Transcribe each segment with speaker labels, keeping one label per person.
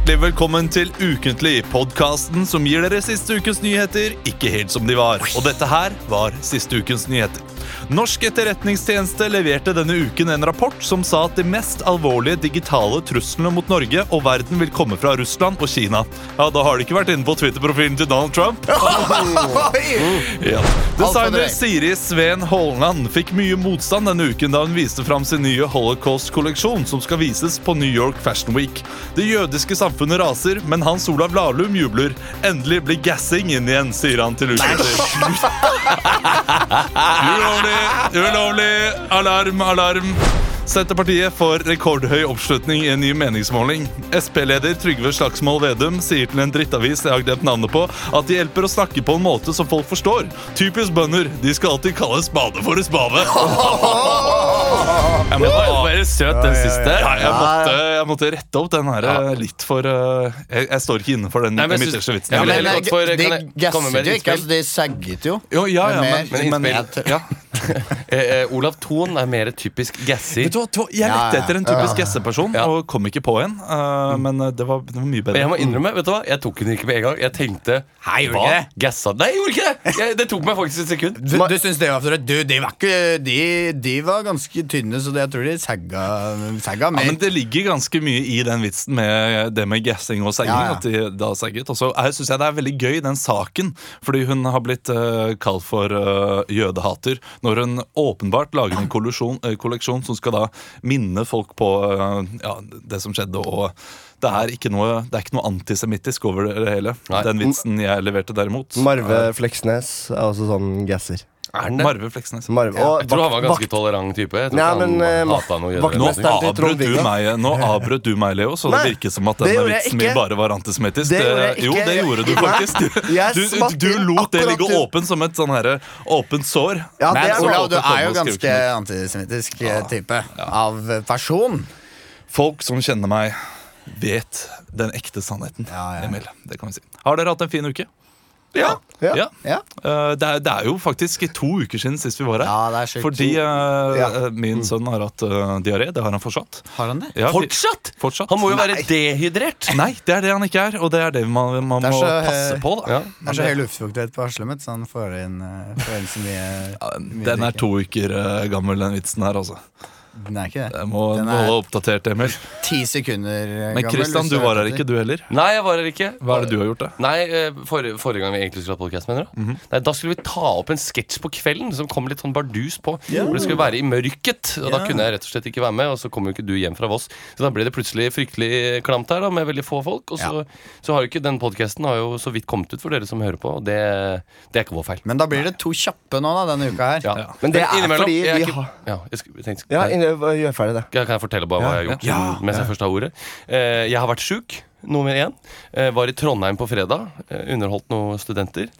Speaker 1: hjertelig velkommen til Ukentlig, podkasten som gir dere siste ukens nyheter ikke helt som de var. Og dette her var siste ukens nyheter. Norsk etterretningstjeneste leverte denne uken en rapport som sa at de mest alvorlige digitale truslene mot Norge og verden vil komme fra Russland og Kina. Ja, Da har de ikke vært inne på Twitter-profilen til Donald Trump. Ja. Designer Siri Sveen Holland fikk mye motstand denne uken da hun viste fram sin nye Holocaust-kolleksjon, som skal vises på New York Fashion Week. Det jødiske samfunnet raser, men Hans Olav Lahlum jubler. Endelig blir gassing inn igjen, sier han til Ukentlig. Ulovlig! Ulovlig! Alarm, alarm! Senterpartiet får rekordhøy oppslutning i en ny meningsmåling. Sp-leder Trygve Slagsvold Vedum sier til en drittavis jeg har glemt navnet på, at de hjelper å snakke på en måte som folk forstår. Typisk bønder. De skal alltid kalle spade for en spade. Jeg måtte,
Speaker 2: være søt, den siste.
Speaker 1: ja, jeg måtte, jeg måtte rette opp den her eh, litt for uh, jeg, jeg står ikke innenfor den midterste vitsen.
Speaker 2: Ja, men for- jeg med
Speaker 3: gasset jo ikke, altså det sagget jo.
Speaker 1: Jo, ja, ja,
Speaker 3: Men
Speaker 1: men,
Speaker 3: men,
Speaker 1: men,
Speaker 2: innspill. Eh, eh, Olav Thon er mer typisk gassy.
Speaker 1: Vet du hva, Jeg lette etter en typisk gasseperson
Speaker 2: Ja.
Speaker 1: og kom ikke på en. Uh, men eh, det var, det var mye
Speaker 2: Og
Speaker 1: bedre.
Speaker 2: jeg må innrømme, vet du hva? Jeg tok den ikke med en gang. Jeg tenkte
Speaker 3: Hei, gjorde
Speaker 2: hva?
Speaker 3: ikke det?
Speaker 2: Gassa Nei, jeg gjorde ikke det! Jeg, det tok meg faktisk et sekund.
Speaker 3: Du, du syns det var for Du, de var ikke De, de var ganske tynne, så det, jeg tror de sagga, sagga
Speaker 1: Ja, men Det ligger ganske mye i den vitsen med det med gassing og sagging.
Speaker 3: Ja, ja.
Speaker 1: At de da sagget. Og så syns jeg det er veldig gøy, den saken. Fordi hun har blitt uh, kalt for uh, jødehater når hun åpenbart lager en kolleksjon, eh, kolleksjon som skal da minne folk på eh, ja, det som skjedde. og det er ikke noe, det ikke noe antisemittisk over det hele.
Speaker 2: Nei.
Speaker 1: Den vitsen jeg leverte derimot.
Speaker 4: Marve Fleksnes er også sånn gasser.
Speaker 2: Er det?
Speaker 1: Marve Fleksnes.
Speaker 4: Marve.
Speaker 2: Jeg tror han var
Speaker 4: en
Speaker 2: ganske
Speaker 4: vakt-
Speaker 2: tolerant type. Jeg tror
Speaker 4: Nei,
Speaker 2: ikke
Speaker 4: men, eh,
Speaker 2: hata noe
Speaker 1: Nå.
Speaker 4: Til Trond
Speaker 1: avbrøt du
Speaker 4: Viggo.
Speaker 1: meg, nå avbrøt du meg, Leo, så det
Speaker 4: Nei,
Speaker 1: virker som at
Speaker 4: det
Speaker 1: denne
Speaker 4: gjorde jeg
Speaker 1: vitsen min
Speaker 4: ikke.
Speaker 1: bare var antisemittisk.
Speaker 4: Det gjorde jeg
Speaker 1: jo,
Speaker 4: ikke.
Speaker 1: det gjorde du
Speaker 4: Nei,
Speaker 1: faktisk.
Speaker 4: jeg
Speaker 1: Du, du, du lot det
Speaker 4: akkurat
Speaker 1: ligge
Speaker 4: til-
Speaker 1: åpent som et sånn herre åpent sår.
Speaker 4: Ja, det er
Speaker 3: Olav, du er jo ganske antisemittisk eh, type av person.
Speaker 1: Folk som kjenner meg, vet den ekte sannheten.
Speaker 3: Ja, ja.
Speaker 1: Emil, det kan vi si. Har dere hatt en fin uke?
Speaker 2: Ja.
Speaker 4: Ja.
Speaker 1: Ja.
Speaker 3: Ja,
Speaker 1: Eh, Det er, det er jo faktisk to uker siden sist vi var her.
Speaker 3: ja det er.
Speaker 1: Fordi uh,
Speaker 4: Ja.
Speaker 1: min sønn har hatt uh, diaré. Det har han fortsatt.
Speaker 3: Har han det?
Speaker 1: Ja,
Speaker 2: Fortsatt?
Speaker 1: fortsatt.
Speaker 2: Han må jo være dehydrert.
Speaker 1: Nei, det er det han ikke er, og det er det man, man
Speaker 3: Det er
Speaker 1: må passe på. da
Speaker 2: Ja.
Speaker 3: Det er så høy luftfuktighet på Hasle så han får inn, får inn så mye, mye
Speaker 1: Den er to uker gammel, den vitsen her. altså
Speaker 3: Den er ikke det.
Speaker 1: Jeg må
Speaker 3: Den er-
Speaker 1: holde oppdatert, Emil.
Speaker 3: Ti sekunder gammel.
Speaker 1: Men Kristian, du
Speaker 3: er
Speaker 1: var her ikke, du heller.
Speaker 2: Nei, jeg var her ikke.
Speaker 1: Hva er det du har gjort, da?
Speaker 2: Nei, eh, for, Forrige gang vi egentlig skulle ha podcast, mener du?
Speaker 1: Mhm.
Speaker 2: Nei, Da skulle vi ta opp en sketsj på kvelden som kom litt sånn bardus på.
Speaker 3: Yeah.
Speaker 2: Hvor det skulle være i mørket. Og da kunne jeg rett og slett ikke være med. Og så kom jo ikke du hjem fra Voss. Så da ble det plutselig fryktelig klamt her da med veldig få folk. Og så, så har jo ikke den podkasten så vidt kommet ut for dere som hører på. Og det, det er ikke vår feil.
Speaker 3: Men da blir det to kjappe nå, da, denne uka her.
Speaker 2: Ja.
Speaker 1: Ja.
Speaker 4: Men det er
Speaker 2: innimellom-
Speaker 4: fordi
Speaker 2: er
Speaker 4: vi
Speaker 2: ikke-
Speaker 4: har Gjør ferdig det.
Speaker 2: Kan jeg fortelle bare hva jeg har gjort
Speaker 1: Ja.
Speaker 2: mens jeg først har ordet? Eh, jeg har vært sjuk. Nummer én. Eh, var i Trondheim på fredag. Eh, underholdt noen studenter.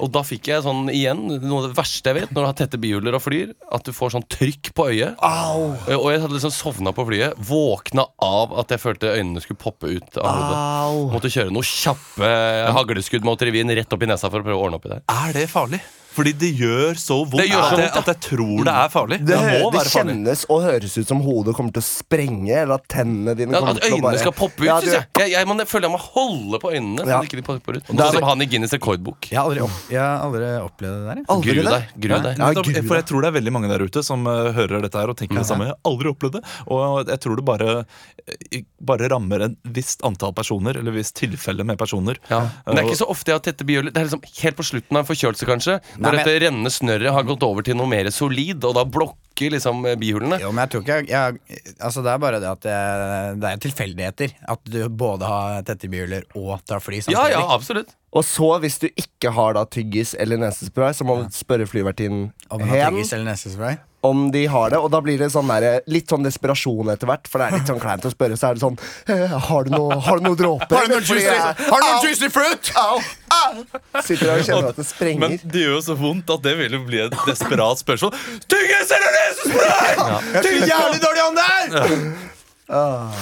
Speaker 2: Og da fikk jeg sånn igjen noe av det verste jeg vet når du har tette bihjuler og flyr. At du får sånn trykk på øyet. Eh, og jeg hadde liksom sovna på flyet. Våkna av at jeg følte øynene skulle poppe ut av hodet.
Speaker 4: Au.
Speaker 2: Måtte kjøre noe kjappe hagleskudd mot revyen rett opp i nesa for å prøve å ordne opp i det.
Speaker 1: Er det farlig? Fordi det gjør så vondt
Speaker 2: gjør så
Speaker 1: at, jeg,
Speaker 2: vondt, ja.
Speaker 1: at jeg tror det er farlig.
Speaker 4: Det,
Speaker 1: Det, må
Speaker 4: det
Speaker 1: være farlig.
Speaker 4: kjennes og høres ut som hodet kommer til å sprenge, eller at tennene dine
Speaker 2: Ja,
Speaker 4: kommer
Speaker 2: at
Speaker 4: til å
Speaker 2: øynene
Speaker 4: bare
Speaker 2: skal poppe ut,
Speaker 4: Ja,
Speaker 2: synes jeg. jeg, jeg, må, jeg føler jeg må holde på øynene. Så
Speaker 4: Ja.
Speaker 2: ikke de popper ut
Speaker 4: er
Speaker 2: Sånn som han i Guinness rekordbok.
Speaker 3: Jeg har aldri, opp, jeg har aldri opplevd det der.
Speaker 4: Aldri
Speaker 2: Gru
Speaker 4: det.
Speaker 2: deg. Gru deg.
Speaker 4: Ja,
Speaker 1: for jeg tror det er veldig mange der ute som uh, hører dette her og tenker det samme. Jeg har aldri opplevd det. Og jeg tror det bare, eh, bare rammer et visst antall personer, eller et visst tilfelle med personer.
Speaker 2: Ja. Men det er ikke så ofte jeg har tette bihjuler. Det er liksom helt på slutten av en forkjølelse, kanskje. Når
Speaker 3: men-
Speaker 2: dette rennende snørret har gått over til noe mer solid, og da blokker liksom eh, bihulene.
Speaker 3: Jo, men jeg tror ikke jeg, jeg, Altså Det er bare det at jeg, det er tilfeldigheter. At du både har tette bihuler og tar fly samtidig.
Speaker 2: ja, absolutt.
Speaker 4: Og så, hvis du ikke har da tyggis eller nesespray, så må du spørre flyvertinnen hen
Speaker 3: tyggis eller nesespray.
Speaker 4: Om de har det. Og da blir det sånn der, litt sånn desperasjon etter hvert, for det er litt sånn kleint å spørre. Så er det sånn eh, Har du noe, har du noe dråper?
Speaker 3: Har du noe juicy, har du noe juicy fruit?
Speaker 4: Au! Au! Sitter der og kjenner at det sprenger.
Speaker 1: Men det gjør jo så vondt at det vil jo bli et desperat spørsmål. Tyggis eller nesespray!
Speaker 3: Er så jævlig dårlig ånde her!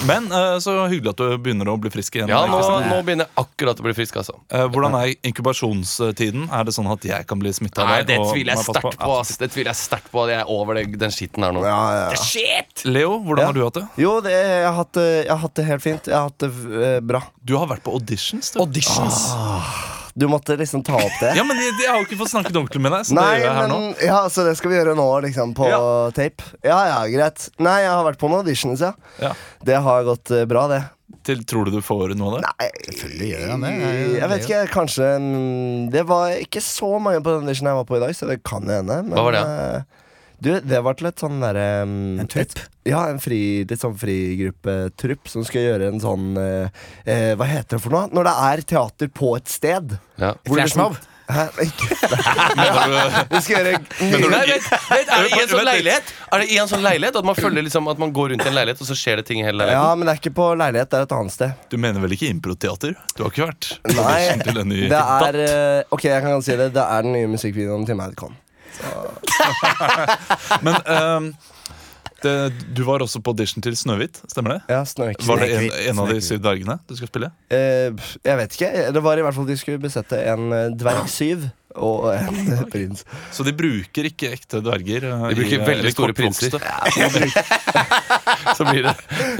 Speaker 1: Men eh, så hyggelig at du begynner å bli frisk igjen.
Speaker 2: Ja, nå, nå begynner jeg akkurat å bli frisk, altså.
Speaker 1: Eh, hvordan er inkubasjonstiden? Er det sånn at jeg kan bli smitta
Speaker 2: Nei, det tviler jeg sterkt på. ass Det tviler jeg sterkt på at jeg er over det, den skitten her nå.
Speaker 4: Ja, ja, ja.
Speaker 2: Shit!
Speaker 1: Leo, hvordan
Speaker 4: Ja.
Speaker 1: har du hatt det?
Speaker 4: Jo, det, jeg, har hatt, det- jeg har hatt det helt fint. Jeg har hatt det eh, bra.
Speaker 1: Du har vært på auditions. Du.
Speaker 2: Auditions.
Speaker 4: Du måtte liksom ta opp det.
Speaker 1: Ja, men jeg, jeg har jo ikke fått snakket ordentlig med deg. Så
Speaker 4: Nei,
Speaker 1: det gjør jeg her nå.
Speaker 4: men ja, Så det skal vi gjøre nå, liksom, på
Speaker 1: Ja.
Speaker 4: tape? Ja, ja, greit. Nei, jeg har vært på noen auditions, ja.
Speaker 1: Ja.
Speaker 4: Det har gått eh, bra, det.
Speaker 1: Til, tror du du får noe av det?
Speaker 4: Nei,
Speaker 3: Selvfølgelig gjør han det. Er
Speaker 4: jeg vet ikke, kanskje mm, Det var ikke så mange på den auditionen jeg var på i dag, så det kan hende. Men,
Speaker 2: Hva var det?
Speaker 4: eh, Du, det var til et sånn derre um,
Speaker 3: En trupp?
Speaker 4: et- Ja, en fri, litt sånn frigruppetrupp som skal gjøre en sånn uh, uh, Hva heter det for noe? Når det er teater på et sted.
Speaker 2: Ja.
Speaker 4: Hvor det liksom-
Speaker 3: Flashmob?
Speaker 4: Hæ? Ikke Vi skal gjøre
Speaker 2: Nei, vent, vent, er det i en sånn leilighet Er det i en sånn leilighet At man føler liksom At man går rundt i en leilighet Og så skjer det ting i hele
Speaker 4: Ja, men det er ikke på leilighet, det er et annet sted.
Speaker 1: Du mener vel ikke improteater? Du har ikke vært
Speaker 4: Nei, det er eh, Ok, jeg kan si det. Det er den nye musikkvideoen til Madcon.
Speaker 1: Men um, det, du var også på audition til Snøhvit, stemmer det?
Speaker 4: Ja, Snøhvit.
Speaker 1: Var det en, en av de syv dvergene du skal spille?
Speaker 4: Eh, jeg vet ikke. Det var i hvert fall de skulle besette en eh, dvergsyv og en prins.
Speaker 1: Så de bruker ikke ekte dverger? eh,
Speaker 2: De bruker
Speaker 1: i, eh,
Speaker 2: veldig
Speaker 1: store
Speaker 2: store
Speaker 1: Ja,
Speaker 2: Så blir det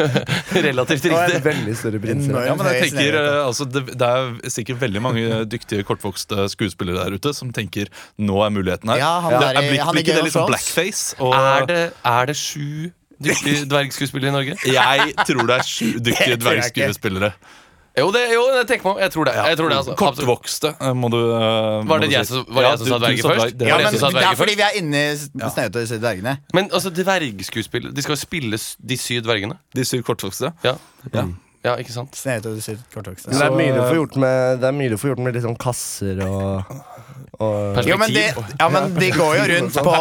Speaker 2: relativt riktig
Speaker 4: veldig store prinser.
Speaker 1: Ja, men jeg tenker, eh, altså, det, det er sikkert veldig mange dyktige kortvokste skuespillere der ute som tenker nå er muligheten her.
Speaker 3: Ja, han
Speaker 1: det
Speaker 3: er
Speaker 1: blikk-
Speaker 3: han er
Speaker 1: det er liksom blackface. Og
Speaker 2: er det, er det sju dyktige dvergskuespillere i Norge?
Speaker 1: jeg tror det er sju dyktige dvergskuespillere.
Speaker 2: Jo, det, jo, det tenker man Jeg tror det, jeg tror det altså.
Speaker 1: Kortvokste, eh, må du uh,
Speaker 2: Var det jeg som- var det jeg som sa dverger først?
Speaker 1: Det
Speaker 3: Ja,
Speaker 2: det
Speaker 3: men det er fordi vi er inne i Snøhvit og disse dvergene.
Speaker 2: Men altså, dvergskuespill De skal jo spille de syv dvergene
Speaker 1: De syv kortvokste.
Speaker 2: Ja,
Speaker 1: Ja.
Speaker 2: Ja ikke sant?
Speaker 3: Kortvokste.
Speaker 4: Men det er mye du får gjort med, det er mye du får gjort med sånn kasser og, og
Speaker 3: Jo, men de, ja, men de går jo rundt på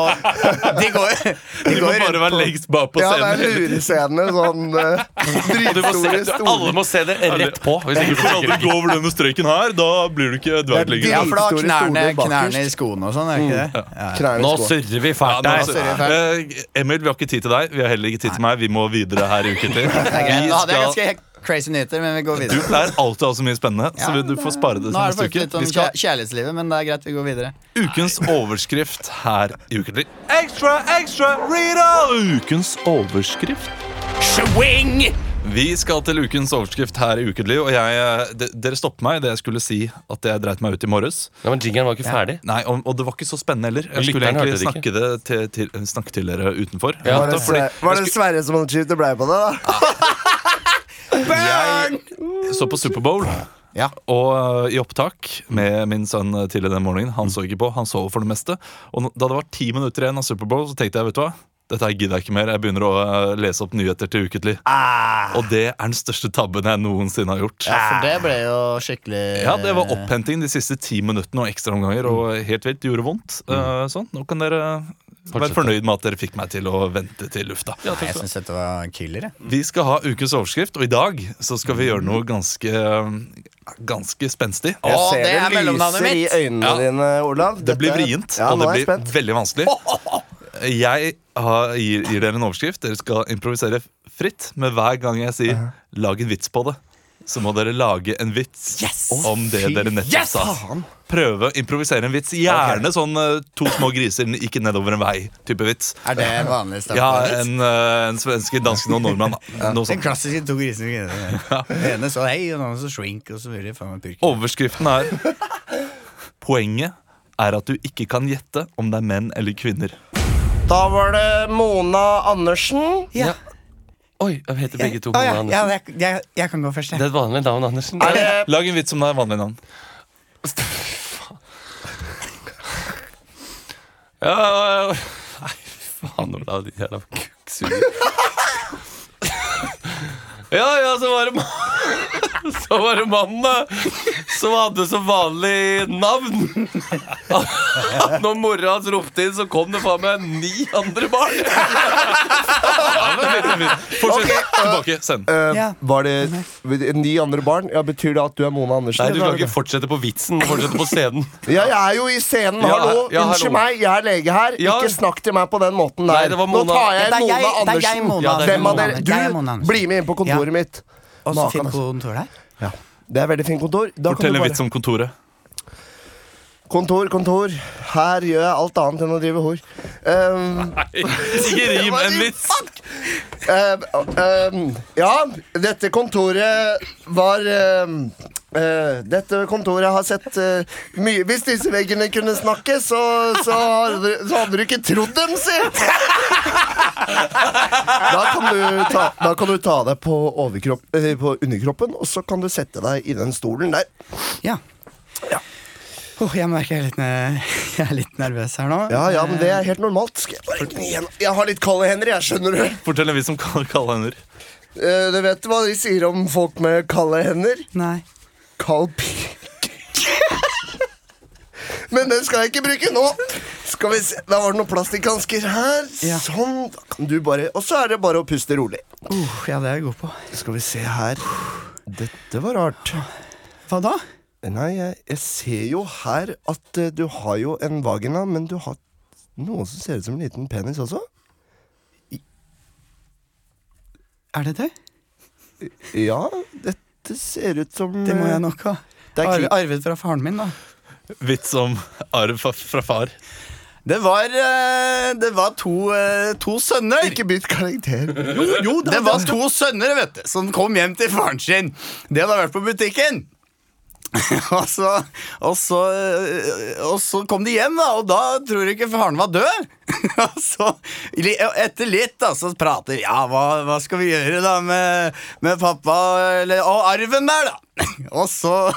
Speaker 3: De går, de
Speaker 1: Du må bare være
Speaker 3: på
Speaker 1: lengst bak på
Speaker 4: Ja, det er
Speaker 1: scenen.
Speaker 4: lurescener. Sånn
Speaker 2: Og du må se,
Speaker 4: dritstore, stoler.
Speaker 2: alle må se det rett på. Hvis
Speaker 1: Du
Speaker 2: ikke
Speaker 1: får aldri gå over denne strøyken her, da blir du ikke dverg lenger.
Speaker 3: Ja, for da har knærne, knærne i skoene og sånn, er ikke det? Ja.
Speaker 4: Ja.
Speaker 2: Nå surrer vi fælt der.
Speaker 1: eh, Emil, vi har ikke tid til deg. Vi har heller ikke tid til meg. Vi må videre her i uken
Speaker 3: til.
Speaker 1: Vi skal-
Speaker 3: crazy nyheter, men vi går
Speaker 1: Du
Speaker 3: videre.
Speaker 1: pleier alltid å ha så mye spennende, så
Speaker 3: Ja,
Speaker 1: vi- du får spare det til
Speaker 3: Nå er det faktisk
Speaker 1: uke.
Speaker 3: litt om
Speaker 1: skal
Speaker 3: kjærlighetslivet, men det er greit, vi går videre.
Speaker 1: Ukens overskrift her i Ukentlig. Ekstra, ekstra, Rita! Ukens overskrift.
Speaker 3: Swing!
Speaker 1: Vi skal til ukens overskrift her i Ukentlig, og jeg, eh, de, dere stoppet meg idet jeg skulle si at jeg dreit meg ut i morges.
Speaker 2: Ja, men jingeren var ikke ferdig.
Speaker 1: Nei, og, og det var ikke så spennende heller. Jeg skulle
Speaker 2: Lytteren
Speaker 1: egentlig
Speaker 2: det
Speaker 1: snakke, det til, til, snakke til dere utenfor.
Speaker 2: Ja,
Speaker 4: Var det,
Speaker 1: fordi-
Speaker 4: var det Sverre som hadde skiftet blei på det, da?
Speaker 1: Jeg så på Superbowl.
Speaker 3: Ja.
Speaker 1: Og øh, i opptak med min sønn tidligere tidlig den morgenen. Han så ikke på, han sov for det meste. Og da det var ti minutter igjen av Superbowl, så tenkte jeg vet du hva, dette her gidder jeg ikke mer. Jeg begynner å øh, lese opp nyheter til ukentlig. Og det er den største tabben jeg noensinne har gjort.
Speaker 3: Ja, for det ble jo skikkelig
Speaker 1: Ja, det var opphenting de siste ti minuttene og ekstraomganger. Og helt vilt, det gjorde vondt. Uh, sånn, Nå kan dere
Speaker 2: Fortsette.
Speaker 1: fornøyd med at dere fikk meg til å vente til lufta.
Speaker 3: Ja, Jeg syns dette var killer. jeg.
Speaker 1: Vi skal ha ukens overskrift, og i dag så skal vi gjøre noe ganske Ganske spenstig.
Speaker 4: Jeg ser
Speaker 3: det er
Speaker 4: det
Speaker 3: mellomnavnet
Speaker 4: mitt. i øynene
Speaker 1: Ja.
Speaker 4: dine, Olav.
Speaker 1: Det blir vrient,
Speaker 4: Ja,
Speaker 1: og det blir
Speaker 4: spent.
Speaker 1: veldig vanskelig. Jeg har, gir, gir dere en overskrift. Dere skal improvisere fritt, men hver gang jeg sier 'lag en vits på det', så må dere lage en vits
Speaker 3: Yes!
Speaker 1: om det
Speaker 4: fy
Speaker 1: dere nettopp
Speaker 3: Yes!
Speaker 1: sa. Prøve å improvisere en vits. Gjerne sånn eh, 'to små griser gikk nedover en vei'-type vits.
Speaker 3: Er det en vanlig start?
Speaker 1: Ja, en, eh, en svenske, danske og nordmann. Noe
Speaker 3: Den
Speaker 1: sånt.
Speaker 3: klassiske to griser Den ene så hei, og den andre så shrink, og så blir det faen meg.
Speaker 1: Overskriften er Poenget er at du ikke kan gjette om det er menn eller kvinner.
Speaker 4: Da var det Mona Andersen.
Speaker 2: Ja. Oi, jeg heter begge to
Speaker 3: Å, ja, ja,
Speaker 2: Andersen.
Speaker 3: jeg, jeg, jeg kan gå først,
Speaker 2: Det
Speaker 3: jeg.
Speaker 2: er et vanlig navn, Andersen.
Speaker 4: Er det
Speaker 1: Lag en vits om det er vanlig navn.
Speaker 2: Ja, ja, ja. Nei, faen, Olav, de jævla kukksuger. Ja, ja, så var det ma- Så var det mannen, da. Som hadde som vanlig navn. Når mora hans ropte inn, så kom det faen meg ni andre barn.
Speaker 1: Fortsett. Tilbake. Send.
Speaker 4: Eh, Var det ni andre barn? Ja, Betyr det at du er Mona Andersen?
Speaker 2: Nei, du kan ikke fortsette på vitsen. Fortsette på scenen.
Speaker 4: Ja, jeg er jo i scenen,
Speaker 2: Ja,
Speaker 4: hallo!
Speaker 2: ja,
Speaker 4: Unnskyld
Speaker 2: hallo.
Speaker 4: meg, jeg er lege her.
Speaker 2: Ja.
Speaker 4: Ikke snakk til meg på den måten der.
Speaker 2: Nei, det var
Speaker 4: Nå
Speaker 2: Mona.
Speaker 4: tar jeg
Speaker 3: Det er
Speaker 4: Mona
Speaker 3: jeg- det er jeg,
Speaker 4: Andersen.
Speaker 3: Mona.
Speaker 2: Er
Speaker 4: Hvem av
Speaker 3: Mona.
Speaker 4: dere?
Speaker 3: Det er Mona
Speaker 4: Du,
Speaker 3: Andersen.
Speaker 4: bli med inn på kontoret
Speaker 3: Ja.
Speaker 4: mitt.
Speaker 3: Og så
Speaker 4: Maken,
Speaker 3: fint
Speaker 4: altså.
Speaker 3: kontor der.
Speaker 4: Ja. Det er veldig fint kontor. Da
Speaker 1: Fortell en
Speaker 4: bare-
Speaker 1: vits om kontoret.
Speaker 4: Kontor, kontor. Her gjør jeg alt annet enn å drive hor. Um,
Speaker 1: Ikke rim en vits.
Speaker 4: Uh, um, ja, dette kontoret var um, uh, Dette kontoret har sett uh, mye Hvis disse veggene kunne snakke, så, så, hadde, så hadde du ikke trodd dem, si! Da kan du ta, da kan du ta deg på, overkropp, eh, på underkroppen, og så kan du sette deg i den stolen der.
Speaker 3: Ja. Ja. Åh, jeg merker jeg er, litt, jeg er litt nervøs her nå.
Speaker 4: Ja, ja, men det er helt normalt. Skal jeg, jeg har litt kalde hender, jeg, skjønner du.
Speaker 1: Fortell en vits om kalde hender.
Speaker 4: Uh, du vet hva de sier om folk med kalde hender?
Speaker 3: Nei.
Speaker 4: Kald pikk. Men den skal jeg ikke bruke nå. Skal vi se, Da var det noen plastikkhansker her.
Speaker 3: Ja.
Speaker 4: Sånn. Da kan du bare Og så er det bare å puste rolig.
Speaker 3: Uh, ja, det er jeg god på.
Speaker 4: Skal vi se her. Dette var rart.
Speaker 3: Hva da?
Speaker 4: Nei, jeg, jeg ser jo her at eh, du har jo en vagina, men du har noe som ser ut som en liten penis også.
Speaker 3: Er det det?
Speaker 4: Ja, dette ser ut som
Speaker 3: Det må
Speaker 4: eh,
Speaker 3: jeg nok ha.
Speaker 4: Det er kli-
Speaker 3: arvet fra faren min, da.
Speaker 1: Vits om arv fra, fra far.
Speaker 3: Det var, eh, det var to, eh, to sønner.
Speaker 4: Ikke bytt karakter.
Speaker 3: Jo, det var to sønner vet du, som kom hjem til faren sin. De hadde vært på butikken. og, så, og, så, og så kom de hjem, da, og da tror ikke faren var død. og så, etter litt, da, så prater vi Ja, hva, hva skal vi gjøre da med, med pappa eller, og arven der, da? og så,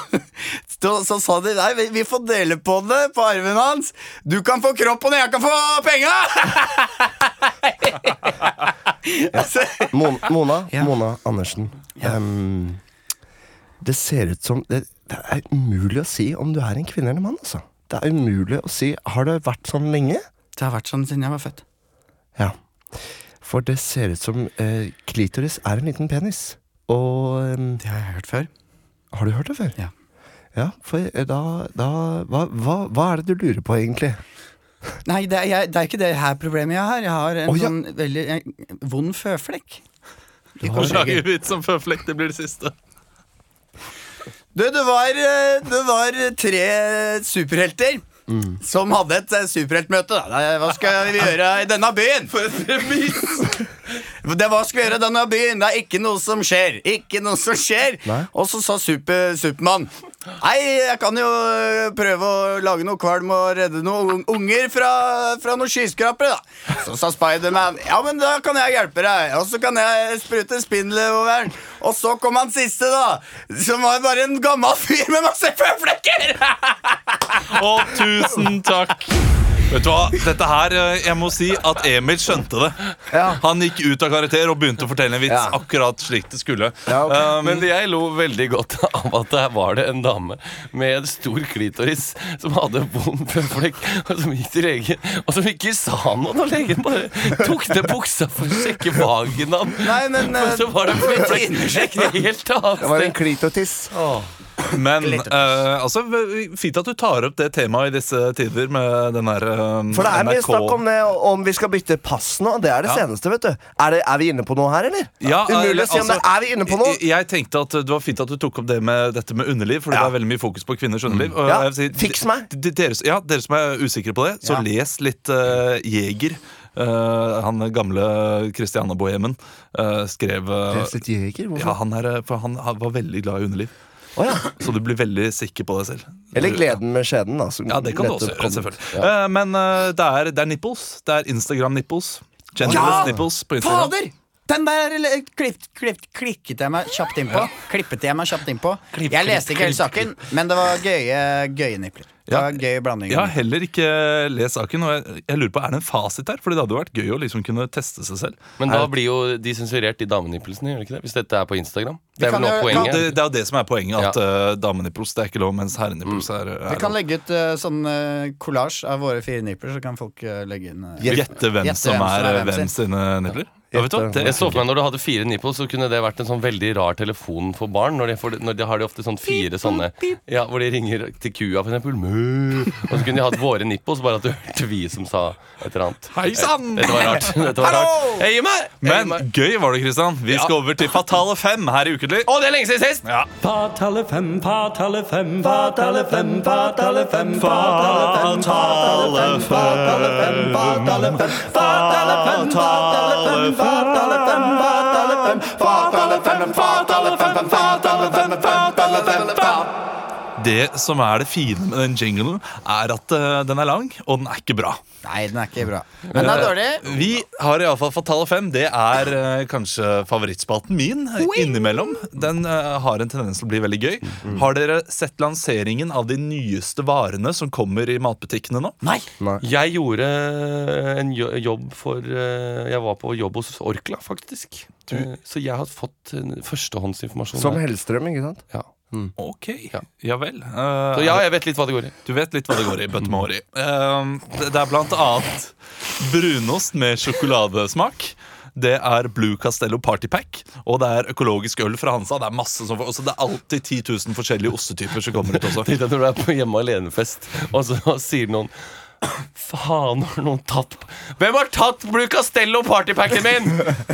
Speaker 3: så, så sa de nei, vi, vi får dele på det, på arven hans. Du kan få kroppen, og jeg kan få penga! altså,
Speaker 4: Mon Mona,
Speaker 3: Ja.
Speaker 4: Mona Andersen. Ehm, det ser ut som det, det er umulig å si om du er en kvinne eller mann. Altså. Det er umulig å si Har det vært sånn lenge?
Speaker 3: det har vært sånn siden jeg var født.
Speaker 4: Ja. For det ser ut som eh, klitoris er en liten penis. Og eh,
Speaker 3: Det har jeg hørt før.
Speaker 4: Har du hørt det før?
Speaker 3: Ja.
Speaker 4: Ja, for eh, da, da hva, hva, hva er det du lurer på, egentlig?
Speaker 3: Nei, det er, jeg, det er ikke det her problemet jeg har. Jeg har en
Speaker 4: oh, ja.
Speaker 3: sånn veldig en, vond føflekk. I
Speaker 1: Lage
Speaker 3: ut
Speaker 1: vits om føflekk, det blir det siste.
Speaker 3: Du, det var, eh, det var tre superhelter som hadde et eh, superheltmøte. Hva skal vi gjøre i denne byen? For et premiss! Det Hva skal vi gjøre i denne byen? Det er ikke noe som skjer. Ikke noe som skjer.
Speaker 4: Nei.
Speaker 3: Og så sa super, Supermann Nei, jeg kan jo øh, prøve å lage noe kvalm og redde noen unger fra, fra noen skyskrapere, da. Så sa Spiderman ja, men da kan jeg hjelpe deg. Og så kan jeg sprute spindel over. Og så kom han siste, da. Som var bare en gammel fyr med masse føflekker!
Speaker 1: og tusen takk! Vet du hva, dette her, eh, jeg må si at Emil skjønte det.
Speaker 4: Ja.
Speaker 1: Han gikk ut av karakter og begynte å fortelle en vits
Speaker 4: Ja.
Speaker 1: akkurat slik det skulle.
Speaker 4: Ja, okay.
Speaker 1: Um,
Speaker 2: Men jeg lo veldig godt av at der var det en dame med en stor klitoris som hadde vond føflekk, og som gikk til legen, og som ikke sa noe når legen bare tok ned buksa for å sjekke vaginaen.
Speaker 3: Nei, men,
Speaker 2: Og så var det en føflekk et helt annet
Speaker 4: Det var en
Speaker 2: klitotiss.
Speaker 4: klitotis.
Speaker 1: Men uh, altså, fint at du tar opp det temaet i disse tider med den her uh,
Speaker 4: For det er mye snakk om det, om vi skal bytte pass nå. Det er det
Speaker 1: Ja.
Speaker 4: seneste, vet du. Er, det, er vi inne på noe her, eller?
Speaker 1: Ja,
Speaker 4: Umulig å si om
Speaker 1: altså,
Speaker 4: det. Er vi inne på noe?
Speaker 1: Jeg, jeg tenkte at Det var fint at du tok opp det med dette med underliv, for
Speaker 4: Ja.
Speaker 1: det er veldig mye fokus på kvinners underliv. Mm.
Speaker 4: Ja,
Speaker 1: si,
Speaker 4: fiks meg.
Speaker 1: Dere, ja, dere som er usikre på det, så les litt uh, Jeger. Uh, han gamle Christiana-bohemen uh, skrev
Speaker 4: uh,
Speaker 1: ja, han, er, han, han var veldig glad i underliv.
Speaker 4: Å, ja.
Speaker 1: Så du blir veldig sikker på deg selv.
Speaker 4: Eller Gleden med skjeden, da.
Speaker 1: Ja, det kan du også gjøre, selvfølgelig.
Speaker 4: Ja.
Speaker 1: Eh, men uh, det, er, det er nipples. Det er Instagram-nipples. Genderless
Speaker 3: Ja!
Speaker 1: nipples på Instagram.
Speaker 3: Fader! Den der klipp, klipp, klikket jeg meg kjapt innpå. Klippet jeg meg kjapt innpå. Jeg leste ikke hele saken, men det var gøye, gøye nipler. Det er en gøy blanding.
Speaker 1: Jeg har heller ikke lest saken, og jeg, jeg lurer på, er det en fasit her? Fordi det hadde vært gøy å liksom kunne teste seg selv.
Speaker 2: Men da blir jo de sensurert, de damenippelsene, gjør de ikke det? Hvis dette er på Instagram. Det er vel noe
Speaker 3: poenget?
Speaker 1: ja, det, det er jo det som er poenget, at
Speaker 2: Ja.
Speaker 1: uh, damenippels det er ikke lov, mens herrenippels er, er
Speaker 3: Vi kan legge ut uh, sånn kollasj av våre fire nippler, så kan folk eh, legge inn eh,
Speaker 1: Gjette hvem
Speaker 3: hvem,
Speaker 1: som er eh,
Speaker 3: hvem
Speaker 1: sine nipler.
Speaker 2: Ja, vet du hva? Jeg så for meg Når du hadde fire nipples, så kunne det vært en sånn veldig rar telefon for barn. Når de, får, når de har de ofte sånn fire sånne Ja, Hvor de ringer til kua, for eksempel. Mø. Og så kunne de hatt våre nipples, bare at du hørte vi som sa et eller annet.
Speaker 1: Hei sann!
Speaker 2: Dette var rart. Dette var rart. Hey, meg!
Speaker 1: Men gøy var det, Kristian. Vi skal over til Fatale fem her i Ukentlig.
Speaker 2: Å, det er lenge siden sist!
Speaker 1: Ja.
Speaker 5: Fatale fem, fatale fem, fatale fem, fatale fem, fatale fem, fatale fem, fatale fem, fatale fem, fatale fem, fatale vaart alle fem, them, alle fem, vaart alle fem, vaart alle fem.
Speaker 1: Det som er det fine med den jinglen, er at uh, den er lang, og den er ikke bra.
Speaker 3: Nei, den er ikke bra. Men den er dårlig.
Speaker 1: Vi har iallfall Fatale fem. Det er uh, kanskje favorittspalten min eh, innimellom. Den eh, har en tendens til å bli veldig gøy. Har dere sett lanseringen av de nyeste varene som kommer i matbutikkene nå?
Speaker 3: Nei.
Speaker 2: Jeg gjorde en jobb for eh, Jeg var på jobb hos Orkla, faktisk. Eh, Så jeg har fått eh, førstehåndsinformasjon.
Speaker 4: Som. Hellstrøm, ikke sant?
Speaker 2: Ja.
Speaker 1: Ok,
Speaker 2: Ja.
Speaker 1: ja vel. Uh,
Speaker 2: Så ja, jeg vet litt hva det går i.
Speaker 1: Du vet litt hva det går i bøtte med hår i. Uh, det det er blant annet brunost med sjokoladesmak. Det er Blue Castello Party Pack, og det er økologisk øl fra Hansa. Det er masse som, også det er alltid 10 000 forskjellige ostetyper som kommer ut også.
Speaker 2: Tenk deg når du er på hjemme alene-fest, og så sier noen Faen, har noen tatt Hvem har tatt Blue Castello partypacken min?!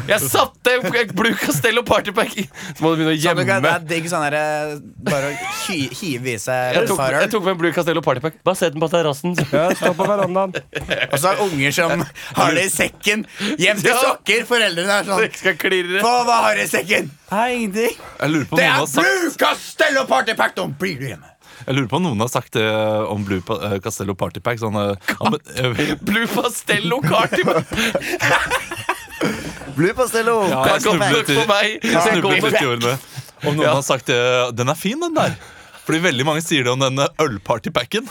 Speaker 2: Jeg satte Blue Castello partypack i Så må du begynne å
Speaker 3: Sånn,
Speaker 2: gjemme.
Speaker 3: det er digg sånn derre Bare å hi- hive i seg
Speaker 2: Jeg tok, jeg tok med Blue Castello partypack. Bare sett den på terrassen.
Speaker 4: Ja, stå på verandaen.
Speaker 3: Og så er det unger som har det i sekken. Hjem til sokker. Foreldrene er sånn
Speaker 2: skal klirre.
Speaker 3: Hva, hva har du i sekken? Nei, ingenting. Det er Blue Castello Partypack! Nå blir du hjemme.
Speaker 1: Jeg lurer på om noen har sagt det om Blue Pa- eh, Castello Party Pack. Sånn, uh,
Speaker 2: Blue Castello partypack.
Speaker 4: Blue Pastello.
Speaker 1: ja, jeg snublet
Speaker 2: for meg.
Speaker 1: jeg snublet i ordene. Om noen
Speaker 2: Ja.
Speaker 1: har sagt det, den er fin, den der. Fordi veldig mange sier det om denne ølpartypacken.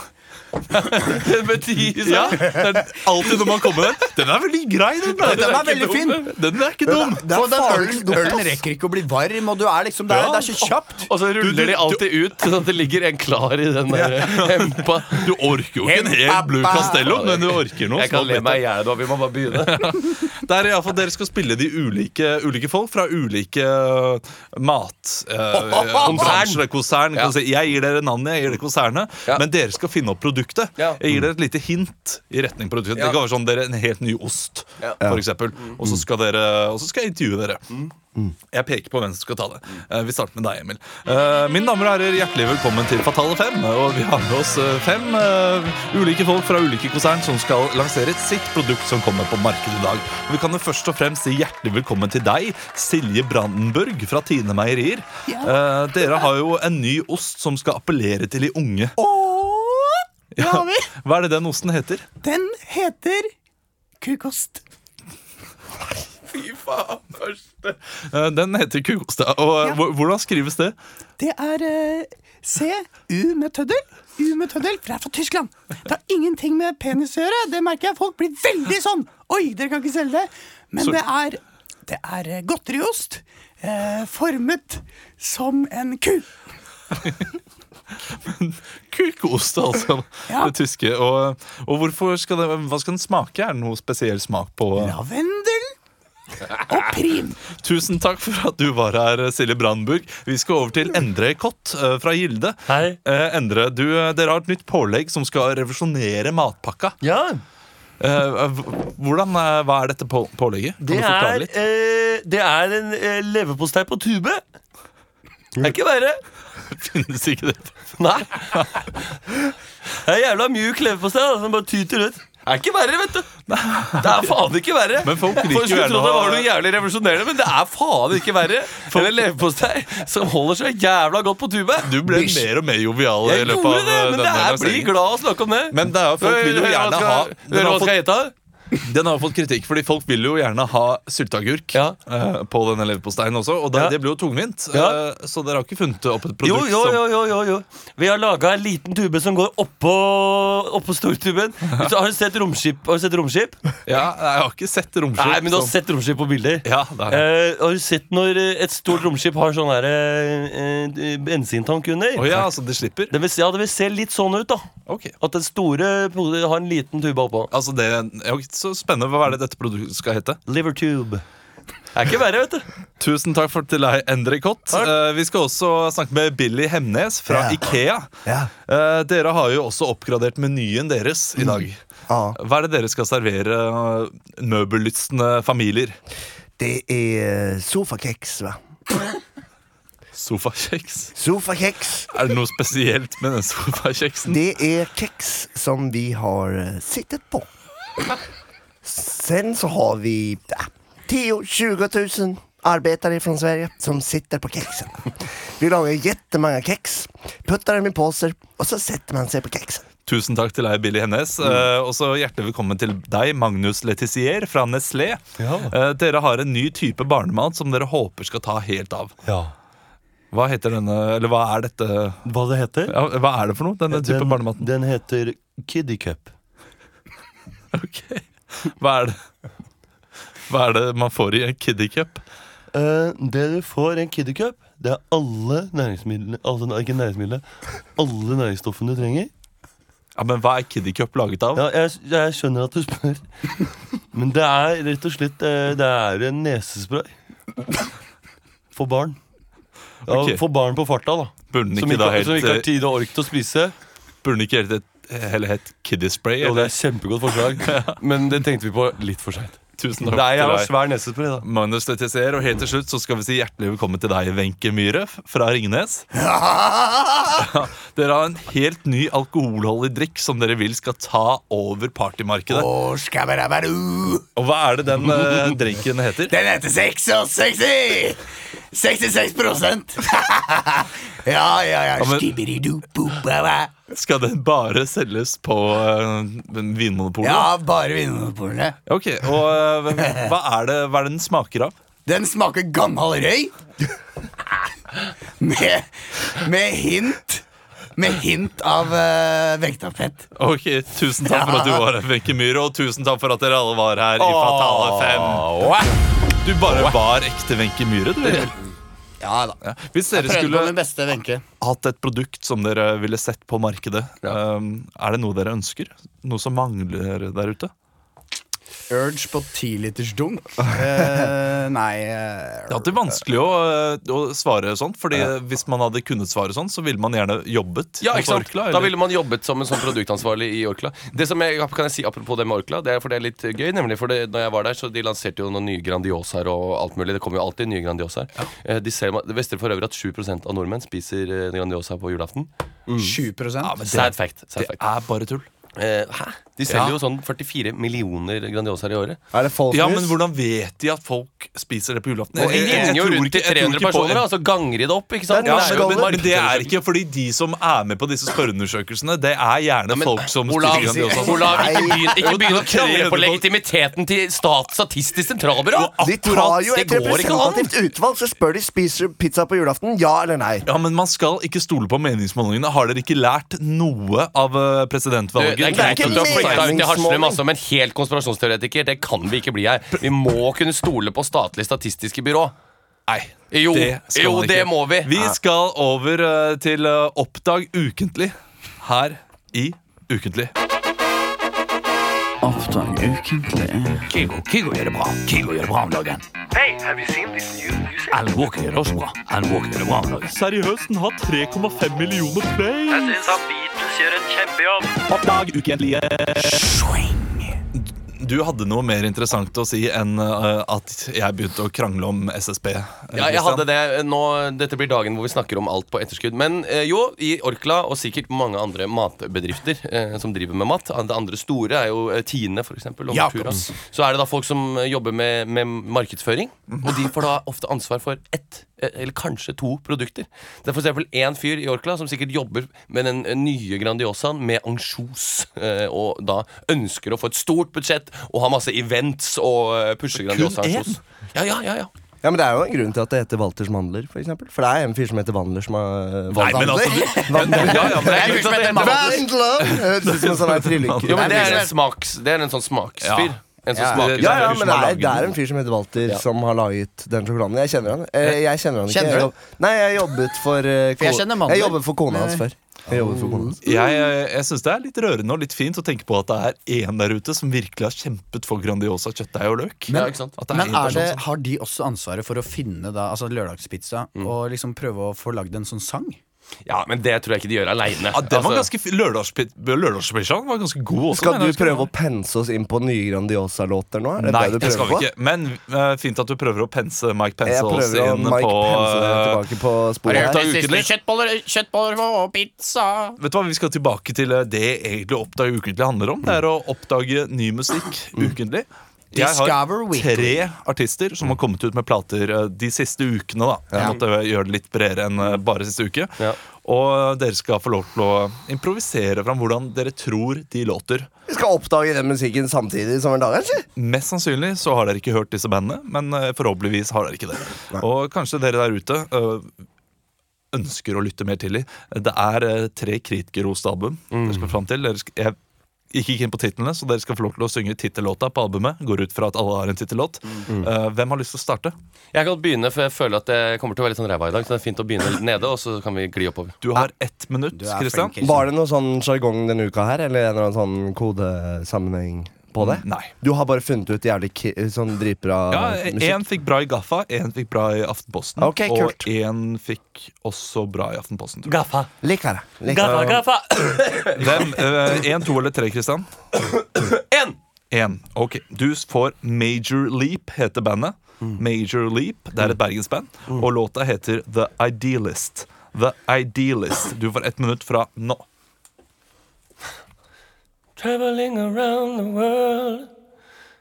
Speaker 2: Det betyr
Speaker 1: Ja, det er alltid når man kommer der. Den er veldig grei, den Den,
Speaker 3: Den er veldig fin.
Speaker 1: Den er ikke dum.
Speaker 3: For den ølen, den, rekker ikke å bli varm, og du er liksom der, det er så kjapt.
Speaker 2: Og så ruller
Speaker 1: Du- du-
Speaker 2: de alltid ut, sånn at det ligger en klar i den der hempa.
Speaker 1: Du orker jo ikke en hel Blue Castello, men du orker noe.
Speaker 2: Jeg kan le
Speaker 1: er
Speaker 2: meg i hjel nå. Vi må bare begynne.
Speaker 1: Det er i alle fall Dere skal spille de ulike, ulike folk fra ulike matkonsern. mat... Uh, konsern.
Speaker 2: Ja.
Speaker 1: Jeg gir dere navnet, jeg gir dere konsernet,
Speaker 2: Ja.
Speaker 1: men dere skal finne opp produktet.
Speaker 2: Ja.
Speaker 1: Jeg gir dere et lite hint i retning produktet.
Speaker 2: Ja.
Speaker 1: Det kan være sånn dere En helt ny ost,
Speaker 2: Ja.
Speaker 1: for eksempel. Og så skal, og så skal jeg intervjue dere. Jeg peker på hvem som skal ta det. Eh, vi starter med deg, Emil. Min mine damer og herrer, hjertelig velkommen til Fatale fem. Og vi har med oss eh, fem eh, ulike folk fra ulike konsern som skal lansere sitt produkt som kommer på markedet i dag. Og vi kan jo først og fremst si hjertelig velkommen til deg, Silje Brandenburg fra Tine Meierier. Eh, dere har jo en ny ost som skal appellere til de unge.
Speaker 3: Det har vi.
Speaker 1: Hva er det den osten heter?
Speaker 3: Den heter kukost.
Speaker 2: Fy faen, første.
Speaker 1: Eh, den heter kukost. Og eh,
Speaker 3: Ja.
Speaker 1: hvordan skrives det?
Speaker 6: Det er eh, C, U med tøddel. U med tøddel, for det er fra Tyskland. Det har ingenting med penis å gjøre. Det merker jeg folk blir veldig sånn. Oi, dere kan ikke selge det. Men det er, det er godteriost eh, formet som en ku.
Speaker 1: Kukost, altså.
Speaker 6: Ja.
Speaker 1: Det tyske. Og, og hvorfor skal det, hva skal den smake? Er det noe spesiell smak på?
Speaker 6: Lavendel og prim.
Speaker 1: Tusen takk for at du var her, Silje Brandburg. Vi skal over til Endre Kott eh, fra Gilde.
Speaker 2: Hei.
Speaker 1: Eh, Endre, du, eh, dere har et nytt pålegg som skal revolusjonere matpakka.
Speaker 2: Ja,
Speaker 1: Eh, hvordan, eh, Hva er dette på, pålegget? Kan
Speaker 2: det
Speaker 1: du forklare
Speaker 2: er,
Speaker 1: litt?
Speaker 2: eh, det er en eh, leverpostei på tube. Det er ikke verre.
Speaker 1: Finnes ikke det?
Speaker 2: Nei. Det er jævla mjuk leverpostei da, som bare tyter ut. Det er ikke verre, vet du. Det er faen ikke verre.
Speaker 1: Men folk liker
Speaker 2: Folk
Speaker 1: jo
Speaker 2: skulle
Speaker 1: gjerne
Speaker 2: tro
Speaker 1: å
Speaker 2: det
Speaker 1: ha-
Speaker 2: var noe jævlig revolusjonerende, men det er faen ikke verre. For en leverpostei som holder seg jævla godt på tube.
Speaker 1: Du ble mer og mer jovial i
Speaker 2: Jeg
Speaker 1: løpet
Speaker 2: gjorde
Speaker 1: av
Speaker 2: det, men det
Speaker 1: denne
Speaker 2: er, blir
Speaker 1: lanseringen.
Speaker 2: glad av å snakke om det.
Speaker 1: Men det er, jo- folk vil jo gjerne ha
Speaker 2: du hva
Speaker 1: har
Speaker 2: skal
Speaker 1: fått-
Speaker 2: jeg hete?
Speaker 1: Den har fått kritikk, fordi folk vil jo gjerne ha sylteagurk
Speaker 2: Ja.
Speaker 1: eh, på denne leverposteien også. Og det,
Speaker 2: Ja.
Speaker 1: det blir jo tungvint. Eh, så dere har ikke funnet opp et produkt
Speaker 2: jo, jo, jo, jo, jo. Vi har laga en liten tube som går oppå, oppå stortuben. Ja. Har du sett romskip? Har du sett romskip?
Speaker 1: Ja, jeg har ikke sett romskip.
Speaker 2: Nei, men du har
Speaker 1: som-
Speaker 2: sett romskip på bilder.
Speaker 1: Ja, det har jeg.
Speaker 2: Eh, har du sett når et stort romskip har sånn der eh, bensintank under?
Speaker 1: Oh, ja, altså det slipper?
Speaker 2: Det vil, ja, det vil se litt sånn ut, da.
Speaker 1: Ok.
Speaker 2: At den store har en liten tube oppå.
Speaker 1: Altså det, ja, Så spennende. Hva er det dette produktet skal hete?
Speaker 2: Livertube. Det er ikke verre, vet du.
Speaker 1: Tusen takk for til deg, Endre Kott. Eh, vi skal også snakke med Billy Hemnes fra
Speaker 4: yeah.
Speaker 1: Ikea.
Speaker 4: Yeah.
Speaker 1: Uh, dere har jo også oppgradert menyen deres i dag.
Speaker 4: Ah.
Speaker 1: Hva er det dere skal servere uh, møbellystne familier?
Speaker 4: Det er sofakjeks, hva.
Speaker 1: Sofakjeks.
Speaker 4: Sofakjeks.
Speaker 1: Er det noe spesielt med den sofakjeksen?
Speaker 4: Det er keks som vi har eh, sittet på. Sen så har vi 10-20 000 arbetare från Sverige som sitter på kexen. Vi lagar jättemånga kex, puttar dem i påser och så sätter man sig på kexen.
Speaker 1: Tusen takk til deg, Billy Hennes. Eh, og så hjertelig velkommen til deg, Magnus Letizier fra Nestlé. Eh, dere har en ny type barnemat som dere håper skal ta helt av.
Speaker 2: Ja.
Speaker 1: Hva heter denne, eller hva er dette
Speaker 2: Hva det heter?
Speaker 1: ja, Hva er det for noe, denne type
Speaker 2: Den,
Speaker 1: barnematen?
Speaker 2: den heter Kiddy Cup.
Speaker 1: Ok. Hva er det Hva er det man får i en kiddie cup?
Speaker 2: Uh, det du får i en Kiddy Cup, det er alle næringsmidlene Altså ikke næringsmidlene, alle næringsstoffene du trenger.
Speaker 1: Ja, men Hva er kiddie cup laget av?
Speaker 2: Ja, jeg, jeg skjønner at du spør. Men det er rett og slett eh, Det er en nesespray. For barn. Ja,
Speaker 1: okay.
Speaker 2: For barn på farta, da.
Speaker 1: Burde
Speaker 2: Som
Speaker 1: ikke
Speaker 2: ikke,
Speaker 1: da helt
Speaker 2: som ikke har
Speaker 1: eh,
Speaker 2: tid og ork til å spise.
Speaker 1: Burde den ikke helt, heller hett Kiddiespray.
Speaker 2: Jo, det er et kjempegodt forslag, men det tenkte vi på litt for seint.
Speaker 1: Tusen takk
Speaker 2: Nei, jeg har svær nesespray, da.
Speaker 1: Magnus Lettiser, og helt til slutt så skal vi si hjertelig velkommen til deg, Wenche Myhre fra Ringnes. Dere har en helt ny alkoholholdig drikk som dere vil skal ta over partymarkedet. Og hva er det den eh, drinken heter?
Speaker 3: Den heter 66! 66 Ja, ja, ja.
Speaker 1: Ja, men- Skal den bare selges på uh, Vinmonopolet?
Speaker 3: Ja, bare Vinmonopolene.
Speaker 1: Ok, og eh, hva, er det, hva er det den smaker av?
Speaker 3: Den smaker gammel røy. med, med hint Med hint av uh, vektapett.
Speaker 1: Ok, Tusen takk for at du var her, Wenche Myhre, og tusen takk for at dere alle var her i Fatale 5. Du bare var ekte Wenche Myhre, du.
Speaker 3: Ja da.
Speaker 1: Ja. Hvis dere
Speaker 3: Prøvde på
Speaker 1: skulle
Speaker 3: min beste Wenche.
Speaker 1: hatt et produkt som dere ville sett på markedet, um, er det noe dere ønsker? Noe som mangler der ute?
Speaker 3: Urge på 10 liters dunk. Eh, nei uh,
Speaker 1: Det er alltid vanskelig å, uh, å svare sånn, Fordi hvis man hadde kunnet svare sånn, så ville man gjerne jobbet.
Speaker 2: Ja, ikke sant?
Speaker 1: Orkla,
Speaker 2: Da ville man jobbet som en sånn produktansvarlig i Orkla. Det som jeg, kan jeg si Apropos det med Orkla, det er for det er litt gøy. Nemlig for det, når jeg var der, så De lanserte jo noen nye Grandiosaer og alt mulig. Det kommer jo alltid nye Grandiosaer. Ja. De ser, det visste for øvrig at 7% av nordmenn spiser eh, Grandiosa på julaften.
Speaker 3: 7
Speaker 2: Sad fact. Sad
Speaker 1: Det
Speaker 2: fact.
Speaker 1: er bare tull.
Speaker 2: Eh, hæ? De selger
Speaker 1: Ja.
Speaker 2: jo sånn 44 millioner Grandiosaer i året.
Speaker 4: Er det folk
Speaker 1: Ja, men hvordan vet de at folk spiser det på julaften?
Speaker 2: Og de
Speaker 1: Jeg- jeg- jeg
Speaker 2: ringer jo
Speaker 1: tror
Speaker 2: rundt
Speaker 1: ikke-
Speaker 2: til
Speaker 1: jeg tror
Speaker 2: 300
Speaker 1: ikke
Speaker 2: personer, og så ganger de det opp. ikke sant?
Speaker 4: Det er
Speaker 1: Ja, men,
Speaker 2: jo
Speaker 1: men, det er ikke fordi de som er med på disse spørreundersøkelsene, det er gjerne
Speaker 2: men,
Speaker 1: folk som
Speaker 2: Olav,
Speaker 1: spiser Grandiosa.
Speaker 2: Olav, ikke begynn å krangle på legitimiteten til Stat Statistisk sentralbyrå!
Speaker 4: De tar jo et representativt utvalg, så spør de spiser pizza på julaften. Ja eller nei?
Speaker 1: Ja, men Man skal ikke stole på meningsmålingene. Har dere ikke lært noe av eh,
Speaker 2: Du,
Speaker 1: presidentvalget?
Speaker 2: det er greit
Speaker 4: ikke
Speaker 2: at du har ut til
Speaker 4: meningsmåling.
Speaker 2: Haslum, altså, men helt konspirasjonsteoretiker det kan vi ikke bli her. Vi må kunne stole på statlig statistiske byrå.
Speaker 1: Nei,
Speaker 2: Jo,
Speaker 1: det skal
Speaker 2: jo det må vi.
Speaker 1: Vi skal over eh, til eh, Oppdag ukentlig her i Ukentlig.
Speaker 5: Oppdag ukentlig. Kygo, Kygo gjør det bra. Kygo gjør det bra om dagen. Hey, have you seen this new music? Alan Walker gjør det også bra. Alan Walker gjør det bra om dagen.
Speaker 1: Seriøst, den har 3,5 millioner play.
Speaker 7: syns han Beatles gjør en kjempejobb.
Speaker 1: Oppdag ukentlige. Du hadde noe mer interessant å si enn uh, at jeg begynte å krangle om SSB. eh,
Speaker 2: Ja, jeg hadde det nå, Dette blir dagen hvor vi snakker om alt på etterskudd. Men uh, jo, i Orkla og sikkert mange andre matbedrifter uh, som driver med mat Det andre store er jo Tine, Nortura. Så er det da folk som jobber med, med markedsføring. Og de får da ofte ansvar for ett eller kanskje to produkter. Det er eksempel én fyr i Orkla som sikkert jobber med den eh, nye Grandiosaen med ansjos, eh, og da ønsker å få et stort budsjett og ha masse events og eh, pushe Grandiosa-ansjos. Ja, ja, ja, ja.
Speaker 4: Ja, men Det er jo en grunn til at det heter Walters mandler. For, eksempel. for det er en fyr som heter Vandler som har
Speaker 1: Nei, men altså du, Vandler. ja, ja, men det er det er
Speaker 4: sånn
Speaker 2: det er smaks Det er en sånn smaksfyr. En som
Speaker 3: Ja,
Speaker 2: smaker
Speaker 4: Ja, ja,
Speaker 1: som
Speaker 4: men det
Speaker 1: har
Speaker 4: er,
Speaker 1: laget
Speaker 4: det er en fyr som heter Walter,
Speaker 2: Ja.
Speaker 4: som har laget den sjokoladen. Jeg kjenner han. Eh, Jeg kjenner han ikke.
Speaker 3: Kjenner du?
Speaker 4: Jeg Nei, jeg jobbet for uh,
Speaker 3: For jeg.
Speaker 4: Jeg jobbet for kona hans før. Jeg jobbet for kona hans.
Speaker 1: Jeg, jeg syns det er litt rørende og litt fint å tenke på at det er én der ute som virkelig har kjempet for Grandiosa kjøttdeig og løk.
Speaker 2: Ja, ikke sant?
Speaker 1: At det er
Speaker 3: Men er det, har de også ansvaret for å finne da, altså lørdagspizza og liksom prøve å få lagd en sånn sang?
Speaker 2: Ja, men det tror jeg ikke de gjør aleine.
Speaker 1: ja, Den var ganske fi- Lørdagspit- Lørdagspizzaen var ganske god også.
Speaker 4: Skal du prøve å pense oss inn på nye Grandiosa-låter nå? Er det
Speaker 1: Nei,
Speaker 4: det du
Speaker 1: det skal vi
Speaker 4: prøver på?
Speaker 1: ikke. Men eh, fint at du prøver å pense Mike Pence
Speaker 4: Jeg
Speaker 1: oss
Speaker 4: prøver å
Speaker 1: inn
Speaker 4: Mike
Speaker 1: på
Speaker 4: pense
Speaker 1: eh,
Speaker 4: tilbake på sporet her.
Speaker 1: ukentlig?
Speaker 3: Kjøttboller, kjøttboller og pizza.
Speaker 1: Vet du hva, Vi skal tilbake til eh, det egentlig Oppdag ukentlig handler om. Det er å oppdage ny musikk ukentlig. Jeg har tre artister som har kommet ut med plater eh, de siste ukene. da Jeg måtte gjøre det litt bredere enn eh, bare siste uke.
Speaker 2: Ja.
Speaker 1: Og dere skal få lov til å improvisere fram hvordan dere tror de låter.
Speaker 4: Vi skal oppdage den musikken samtidig som en dag, kanskje?
Speaker 1: Mest sannsynlig så har dere ikke hørt disse bandene, men eh, forhåpentligvis har dere ikke det. Og kanskje dere der ute ønsker å lytte mer til dem. Det er tre kritikerroste album dere skal fram til. Dere jeg gikk ikke inn på titlene, så dere skal få lov til å synge tittellåta på albumet. Går ut fra at alle har en tittellåt. Eh, hvem har lyst til å starte?
Speaker 2: Jeg kan begynne, for jeg føler at det kommer til å være litt sånn ræva i dag. Så det er fint å begynne litt nede, og så kan vi gli oppover.
Speaker 1: Du har ett minutt,
Speaker 3: er Kristian.
Speaker 4: Var det noe sånn sjargong denne uka her, eller en eller annen sånn kodesammenheng på det?
Speaker 1: Nei.
Speaker 4: Du har bare funnet ut jævlig ki sånn dritbra
Speaker 1: Ja,
Speaker 4: musikk?
Speaker 1: Én fikk bra i Gaffa, én fikk bra i Aftenposten.
Speaker 4: Okay.
Speaker 1: Og én fikk også bra i Aftenposten. tror jeg.
Speaker 2: Gaffa,
Speaker 4: Liker det. Liker
Speaker 2: gaffa, gaffa.
Speaker 1: Hvem? Én, to eller tre, Kristian?
Speaker 2: En!
Speaker 1: En. Ok, Du får Major Leap, heter bandet. Major Leap, Det er et bergensband. Og låta heter The Idealist. The Idealist. Du får ett minutt fra nå.
Speaker 2: Traveling around the world,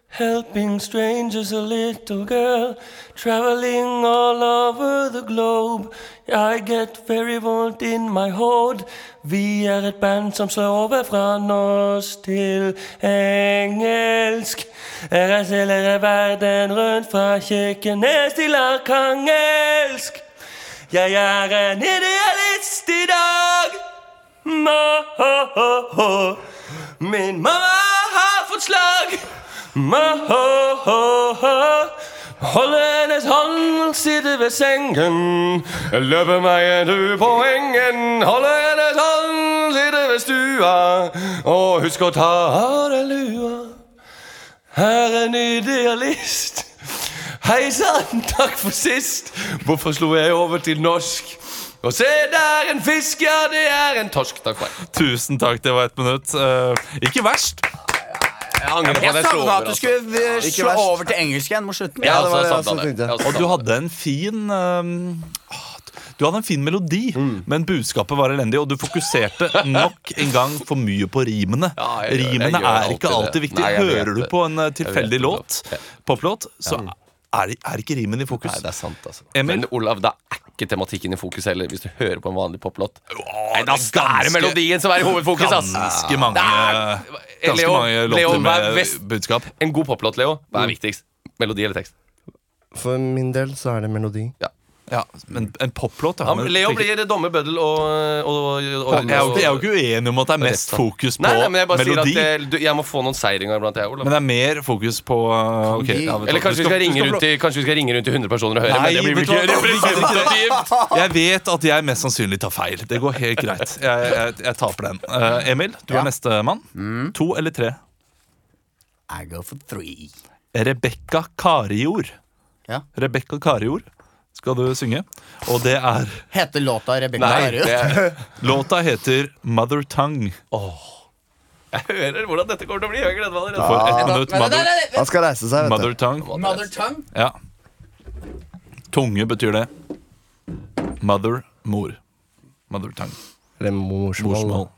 Speaker 2: helping strangers, a little girl, traveling all over the globe. I get very warmt in my hold. Vi er et band som slår over fra norsk til engelsk. Reiser verden rundt fra Kirkenes til Arkangelsk. Jeg er en idealist i dag. Ma-ho-ho-ho. Min mamma har fått slag. Ma-ho-ho-ho. Hennes hånd, sitte ved sengen. Løpe meg en tur på engen. Holde hennes hånd, sitte ved stua. Og husk å ta av deg lua. Her en idealist. Hei sann, takk for sist. Hvorfor slo jeg over til norsk? Og se, der en fisk, ja, det er en torsk. Takk for meg.
Speaker 1: Tusen takk, det var ett minutt. Uh, ikke verst.
Speaker 2: Jeg angrer på
Speaker 3: Jeg
Speaker 2: at jeg slo
Speaker 3: savna
Speaker 2: over.
Speaker 3: at du
Speaker 2: altså.
Speaker 3: skulle
Speaker 4: altså.
Speaker 3: Slå over til engelsk igjen mot slutten.
Speaker 2: Jeg
Speaker 4: Ja, det var det jeg.
Speaker 2: Jeg
Speaker 1: Og du hadde en fin ah, Du hadde en fin melodi, men budskapet var elendig, og du fokuserte nok en gang for mye på rimene.
Speaker 2: Ja, jeg rimene jeg gjør
Speaker 1: er ikke
Speaker 2: alltid
Speaker 1: alltid
Speaker 2: det.
Speaker 1: viktig.
Speaker 2: Nei, jeg vet
Speaker 1: Hører du på en tilfeldig låt,
Speaker 2: Ja.
Speaker 1: poplåt, så er, er ikke rimen i fokus.
Speaker 2: Nei, det er sant, altså.
Speaker 1: Emil?
Speaker 2: Men Olav, da er ikke tematikken i fokus heller, hvis du hører på en vanlig poplåt. Nei, da
Speaker 1: er
Speaker 2: det melodien som er i hovedfokus, ass!
Speaker 1: Ganske mange,
Speaker 2: er-
Speaker 1: ganske
Speaker 2: Leo,
Speaker 1: mange låter
Speaker 2: er
Speaker 1: med budskap.
Speaker 2: En god poplåt, Leo, hva er viktigst? Melodi eller tekst?
Speaker 4: For min del så er det melodi.
Speaker 1: Ja, men en poplåt ja,
Speaker 2: Ja,
Speaker 1: men
Speaker 2: Leo blir dommer, bøddel og, og, og,
Speaker 1: jeg er, jo ikke, jeg er jo ikke uenig om at det er mest fokus på
Speaker 2: Nei, nei, men jeg bare
Speaker 1: melodi.
Speaker 2: sier at det, jeg må få noen seiringer blant jeg, Olav.
Speaker 1: Men det er mer fokus på uh, ok, ja,
Speaker 2: Eller kanskje vi, skal ringe rundt i kanskje vi skal ringe rundt til 100 personer og høre,
Speaker 1: Nei,
Speaker 2: men det blir ikke representativt.
Speaker 1: Jeg vet at jeg mest sannsynlig tar feil. Det går helt greit. Jeg, jeg, jeg taper den. Uh, Emil, du
Speaker 3: Ja.
Speaker 1: er nestemann. To eller tre?
Speaker 3: I go for three.
Speaker 1: Rebekka Karijord.
Speaker 3: Ja.
Speaker 1: Rebekka Karijord skal du synge. Og det er
Speaker 3: Heter låta Rebekka Harriot?
Speaker 1: Låta heter Mother Tongue.
Speaker 2: jeg hører hvordan dette kommer til å bli. Jeg gleder meg allerede.
Speaker 1: For ett minutt. Mother,
Speaker 4: Han skal reise seg, vet
Speaker 1: mother. Tongue.
Speaker 3: Mother tongue?
Speaker 1: Ja. Tunge betyr det. Mother, mor. Mother tongue.
Speaker 4: Eller morsmål.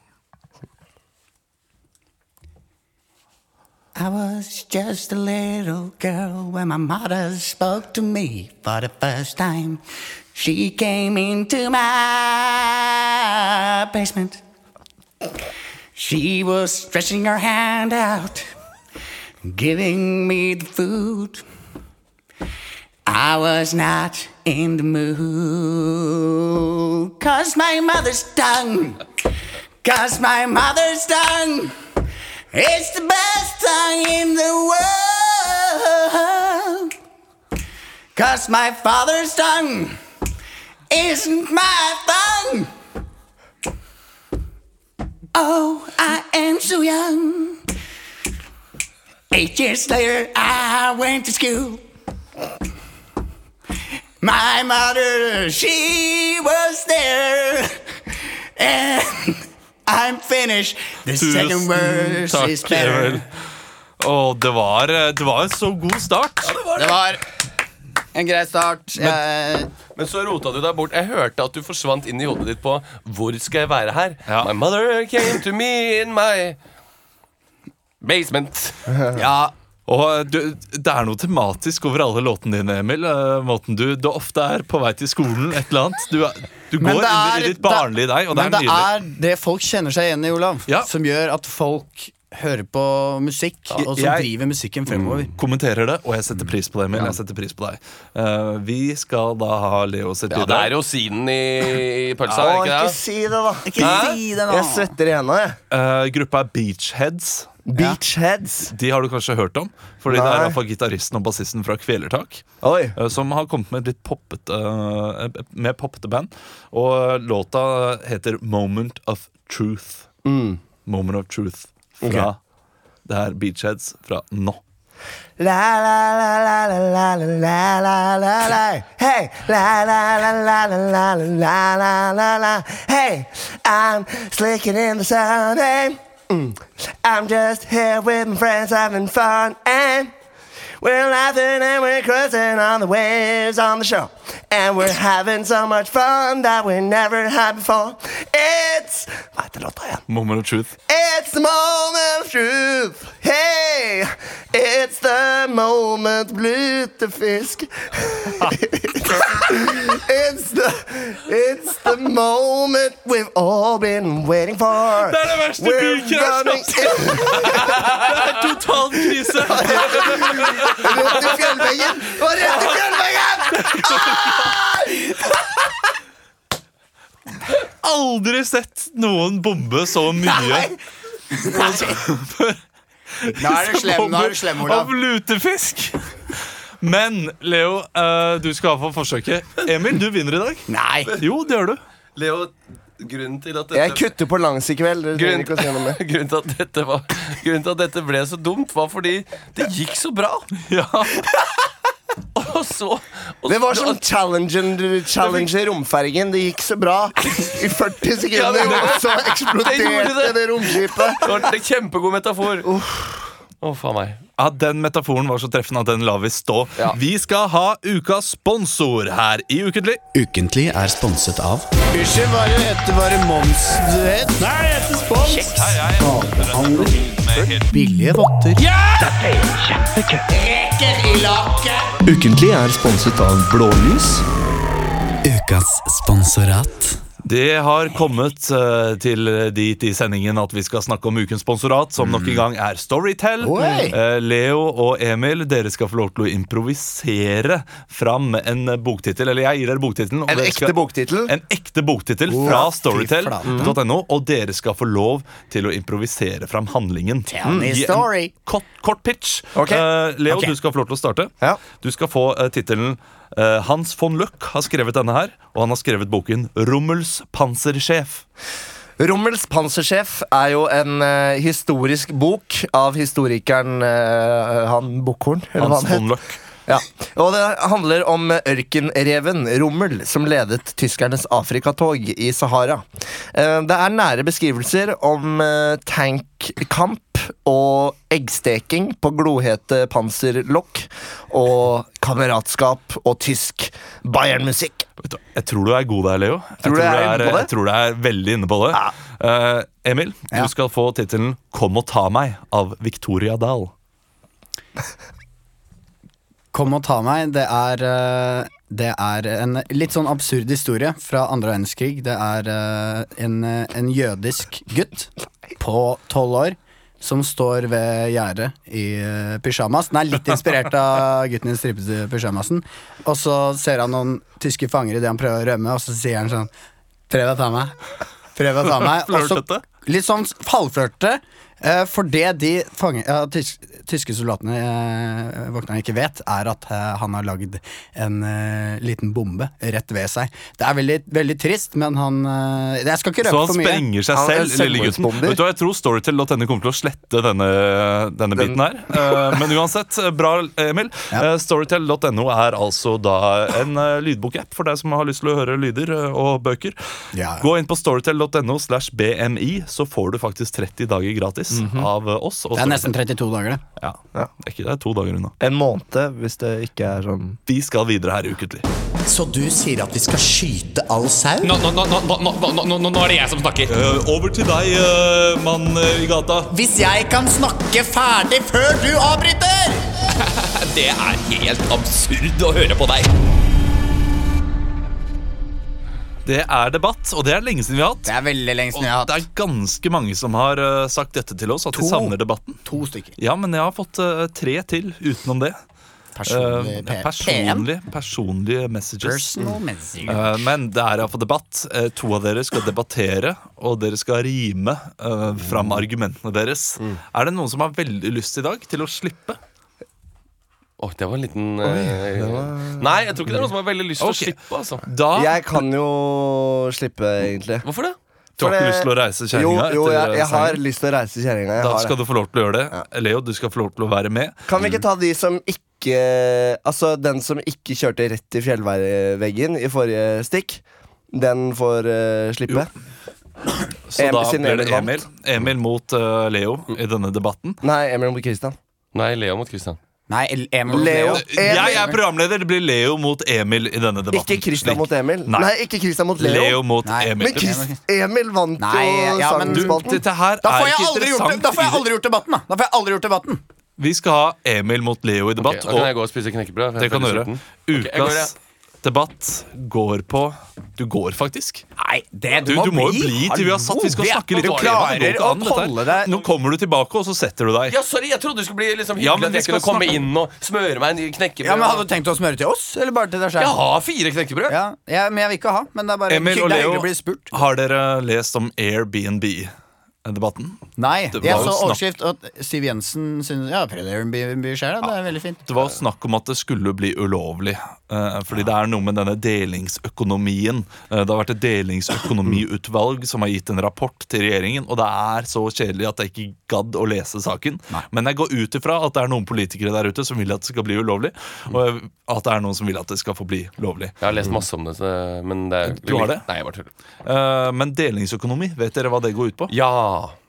Speaker 6: I was just a little girl when my mother spoke to me for the first time. She came into my basement. She was stretching her hand out, giving me the food. I was not in the mood. Cause my mother's tongue, cause my mother's tongue is the best tongue in the world. Cause my father's tongue isn't my tongue. Oh, I am so young. Eight years later, I went to school. My mother, she was there. And I'm finished. The second verse is better.
Speaker 1: Emil. Å, det var, eh, det var en så god start.
Speaker 3: Det var en grei start. Jeg,
Speaker 2: Men så rota du deg bort. Jeg hørte at du forsvant inn i hodet ditt på Hvor skal jeg være her?
Speaker 1: Ja.
Speaker 2: My mother came to me in my basement.
Speaker 3: ja,
Speaker 1: Og eh, du, Det er noe tematisk over alle låtene dine, Emil. Eh, Måten du, du ofte er på vei til skolen, et eller annet. Du, du går inn
Speaker 3: er-
Speaker 1: i ditt barnlige deg, og det
Speaker 3: men
Speaker 1: er
Speaker 3: det er det folk kjenner seg igjen i, Olav.
Speaker 1: Ja.
Speaker 3: Som gjør at folk hører på musikk, og som
Speaker 1: jeg-
Speaker 3: driver musikken fremover.
Speaker 1: Kommenterer det, og jeg setter pris på det, Emil. Jeg setter pris på deg. Uh, vi skal da ha Leo sitt
Speaker 2: Ja, det er rosinen i, i pølsa,
Speaker 4: ja,
Speaker 2: er det
Speaker 4: ikke
Speaker 2: ikke
Speaker 4: si det, da.
Speaker 3: Ikke si det nå!
Speaker 4: Jeg svetter i hendene. jeg.
Speaker 1: Eh, gruppa er Beachheads.
Speaker 4: Beachheads.
Speaker 1: De har du kanskje hørt om? Fordi det er
Speaker 4: Nei.
Speaker 1: iallfall gitaristen og bassisten fra Kvelertak.
Speaker 4: Oi.
Speaker 1: eh, Som har kommet med et litt poppete eh, Med poppete band. Og låta heter Moment of Truth. Moment of Truth fra Det her Beachheads fra nå.
Speaker 4: La la la la la la la la la la Hey La la la la la la la la la la Hey I'm slicking in the sun. Mm. I'm just here with my friends having fun and we're laughing and we're cruising on the waves on the shore and we're having so much fun that we never had before It's Hva heter låta igjen?
Speaker 1: Moment of Truth.
Speaker 4: It's the moment of truth. Hey, it's the moment blutefisk. it's the it's the moment we've all been waiting for.
Speaker 1: Det er det verste
Speaker 4: We're
Speaker 1: det
Speaker 4: er
Speaker 1: Total krise!
Speaker 4: rett i fjellveggen. Og rett i fjellveggen!
Speaker 1: Aldri sett noen bombe så mye.
Speaker 3: Nå er du slem, nå er du slem, Olav.
Speaker 1: Av lutefisk. Men Leo, eh, du skal ha for forsøket. Emil, du vinner i dag.
Speaker 3: Nei!
Speaker 1: Jo, det gjør du.
Speaker 2: Leo, grunnen til at dette
Speaker 4: Jeg kutter på langs i kveld. Grunnen, ikke å si.
Speaker 2: Grunnen til, at dette var, grunnen til at dette ble så dumt, var fordi det gikk så bra.
Speaker 1: Ja.
Speaker 2: Og så og
Speaker 4: Det var som Challenger, Challenger romfergen. Det gikk så bra i 40 sekunder, og så eksploderte
Speaker 2: det.
Speaker 4: det romskipet.
Speaker 2: Det var en kjempegod metafor. Å, faen meg.
Speaker 1: Ja, Den metaforen var så treffende at den lar vi stå.
Speaker 2: Ja.
Speaker 1: Vi skal ha ukas sponsor her i Ukentlig.
Speaker 8: Ukentlig er sponset av
Speaker 3: Unnskyld, hva er det heter? Var det Mons du het?
Speaker 6: Nei, jeg heter Spons.
Speaker 3: Billige votter.
Speaker 8: Ukentlig er sponset av Blålys. Ukas sponsorat.
Speaker 1: Det har kommet uh, til dit i sendingen at vi skal snakke om ukens sponsorat, som nok en gang er Storytel. Eh, Leo og Emil, dere skal få lov til å improvisere fram en boktittel. Eller jeg gir dere boktittelen.
Speaker 4: En ekte boktittel?
Speaker 1: En ekte boktittel fra
Speaker 3: fy
Speaker 1: storytel.no, og dere skal få lov til å improvisere fram handlingen.
Speaker 3: Tell me
Speaker 1: en
Speaker 3: story.
Speaker 1: Kort, kort pitch.
Speaker 4: Okay.
Speaker 1: Uh, Leo,
Speaker 3: okay.
Speaker 1: du skal få lov til å starte.
Speaker 4: Ja.
Speaker 1: Du skal få uh, tittelen eh, Hans von Løck har skrevet denne her, og han har skrevet boken Rommels pansersjef.
Speaker 4: Rommels pansersjef er jo en uh, historisk bok av historikeren uh, han Bukkhorn.
Speaker 1: Hans
Speaker 4: han
Speaker 1: von Løck.
Speaker 4: Ja. Og det handler om ørkenreven Rommel, som ledet tyskernes Afrikatog i Sahara. Eh, Det er nære beskrivelser om eh, tankkamp og eggsteking på glohete panserlokk og kameratskap og tysk Bayern-musikk.
Speaker 1: Jeg tror du er god der, Leo. Jeg
Speaker 4: Tror jeg er inne på det?
Speaker 1: Jeg tror du er veldig inne på det. Eh, Emil,
Speaker 3: Ja.
Speaker 1: du skal få tittelen 'Kom og ta meg' av Victoria Dahl.
Speaker 3: Kom og ta meg. Det er, eh, det er en litt sånn absurd historie fra andre verdenskrig. Det er eh, en, en jødisk gutt på tolv år som står ved gjerdet i eh, pysjamas. Den er litt inspirert av gutten i den stripete pysjamasen. Og så ser han noen tyske fanger idet han prøver å rømme, og så sier han sånn Prøv å ta meg. Prøv å ta meg. Og så- Litt sånn halvflørtete. Eh, for det de fange, ja, tys tyske soldatene eh, våknerne ikke vet, er at eh, han har lagd en eh, liten bombe rett ved seg. Det er veldig, veldig trist, men han eh, Jeg skal ikke
Speaker 1: Så
Speaker 3: røpe
Speaker 1: han
Speaker 3: for mye.
Speaker 1: sprenger seg selv, lille gutten. Vet du hva, Jeg tror Storytel.no kommer til å slette denne, denne biten her. Eh, men uansett, bra, Emil.
Speaker 3: Ja.
Speaker 1: Eh, Storytel.no er altså da en uh, lydbokapp for deg som har lyst til å høre lyder og bøker.
Speaker 3: Ja.
Speaker 1: Gå inn på storytel.no slash BMI, så får du faktisk 30 dager gratis av eh, oss. og
Speaker 3: Det er nesten 32 dager, det.
Speaker 1: Ja, det er ikke det, er to dager unna.
Speaker 4: En måned, hvis det ikke er sånn
Speaker 1: Vi skal videre her ukentlig.
Speaker 9: Så du sier at vi skal skyte all sau?
Speaker 10: Nå, nå, nå, nå, nå, nå, nå, nå er det jeg som snakker.
Speaker 1: Uh, over til deg, uh, mann uh, i gata.
Speaker 9: Hvis jeg kan snakke ferdig før du avbryter!
Speaker 10: Det er helt absurd å høre på deg.
Speaker 1: Det er debatt, og det er lenge siden vi har hatt.
Speaker 3: Det er veldig lenge
Speaker 1: Og
Speaker 3: siden jeg har hatt.
Speaker 1: det er ganske mange som har uh, sagt dette til oss, at de
Speaker 3: To.
Speaker 1: savner debatten.
Speaker 3: to stykker.
Speaker 1: Ja, men jeg har fått uh, tre til utenom det.
Speaker 3: Personlig
Speaker 1: uh,
Speaker 3: P-
Speaker 1: personlig, personlige messages.
Speaker 3: Message.
Speaker 1: Uh, men det er iallfall debatt. Uh, to av dere skal debattere, og dere skal rime uh, fram argumentene deres. Er det noen som har veldig lyst i dag til å slippe?
Speaker 2: Åh, det var en liten eh, Nei, jeg tror ikke det er noen som har veldig lyst til å slippe. altså
Speaker 1: Da
Speaker 4: Jeg kan jo slippe, egentlig.
Speaker 2: Hvorfor det?
Speaker 1: Du har ikke lyst til å reise
Speaker 4: Jo,
Speaker 1: kjerringa?
Speaker 4: jo
Speaker 1: etter,
Speaker 4: jeg, jeg har
Speaker 1: sangen?
Speaker 4: lyst til å reise kjerringa. jeg
Speaker 1: Da
Speaker 4: har
Speaker 1: skal
Speaker 4: det.
Speaker 1: du få lov til å gjøre det. Leo, du skal få lov til å være med.
Speaker 4: Kan vi ikke ta de som ikke Altså den som ikke kjørte rett i fjellveggen i forrige stikk? Den får eh, slippe.
Speaker 1: Så
Speaker 4: Em-
Speaker 1: da blir det
Speaker 4: Emil vant.
Speaker 1: Emil. Emil mot eh, Leo i denne debatten.
Speaker 4: Nei, Emil mot Christian.
Speaker 2: Nei, Leo mot Christian.
Speaker 3: Nei, Emil
Speaker 4: Leo.
Speaker 3: Leo.
Speaker 1: Jeg er programleder. Det blir Leo mot Emil i denne debatten.
Speaker 4: Ikke Christian mot Emil.
Speaker 1: Nei.
Speaker 4: Nei, ikke Christian mot Leo.
Speaker 1: Leo mot
Speaker 3: Nei.
Speaker 1: Emil.
Speaker 4: Men Chris, Emil vant
Speaker 3: Nei,
Speaker 4: jo
Speaker 3: ja,
Speaker 4: sangspalten.
Speaker 1: dette her
Speaker 3: Da
Speaker 1: er
Speaker 3: får jeg
Speaker 1: ikke
Speaker 3: aldri gjort,
Speaker 1: interessant.
Speaker 3: da får jeg aldri gjort debatten, da! Da får jeg aldri gjort debatten
Speaker 1: Vi skal ha Emil mot Leo i
Speaker 2: debatt.
Speaker 1: debatt.
Speaker 2: da kan jeg gå og spise knekkebrød.
Speaker 1: det kan du gjøre. Ukas okay, debatt går på Du går faktisk.
Speaker 3: Nei, det
Speaker 1: Du, du må jo bli til vi har satt. Vi skal
Speaker 3: Hallo,
Speaker 1: snakke litt
Speaker 3: du
Speaker 1: om. Det går
Speaker 3: klarer å
Speaker 1: dette her.
Speaker 3: holde deg
Speaker 1: Nå kommer du tilbake, og så setter du deg.
Speaker 2: Ja, sorry, jeg trodde du skulle bli liksom hyggelig
Speaker 1: Ja, men
Speaker 2: At
Speaker 1: vi
Speaker 2: jeg kunne
Speaker 1: skal
Speaker 2: komme
Speaker 1: snakke-
Speaker 2: inn og smøre meg en knekkebrød.
Speaker 3: Ja, men Hadde du tenkt å smøre til oss, eller bare til deg
Speaker 2: Jeg
Speaker 3: sjøl?
Speaker 2: har fire knekkebrød.
Speaker 3: Ja, ja, men jeg vil ikke ha. Men det er bare
Speaker 1: Emil
Speaker 3: hyggelig,
Speaker 1: og
Speaker 3: det er
Speaker 1: Leo,
Speaker 3: hyggelig å bli spurt.
Speaker 1: har dere lest om Airbnb-debatten?
Speaker 3: Nei,
Speaker 1: Det
Speaker 3: jeg så overskrift at Siv Jensen synes Ja, prøv Airbnb sjøl, det er veldig fint.
Speaker 1: Det var snakk om at det skulle bli ulovlig. eh, fordi det er noe med denne delingsøkonomien. Eh, det har vært et delingsøkonomiutvalg som har gitt en rapport til regjeringen, og det er så kjedelig at jeg ikke gadd å lese saken. Men jeg går ut ifra at det er noen politikere der ute som vil at det skal bli ulovlig, og at det er noen som vil at det skal få bli lovlig.
Speaker 2: Jeg har lest masse om det, men det er
Speaker 1: Du har det?
Speaker 2: Nei, jeg bare tuller.
Speaker 1: Eh, men delingsøkonomi, vet dere hva det går ut på?
Speaker 2: Ja,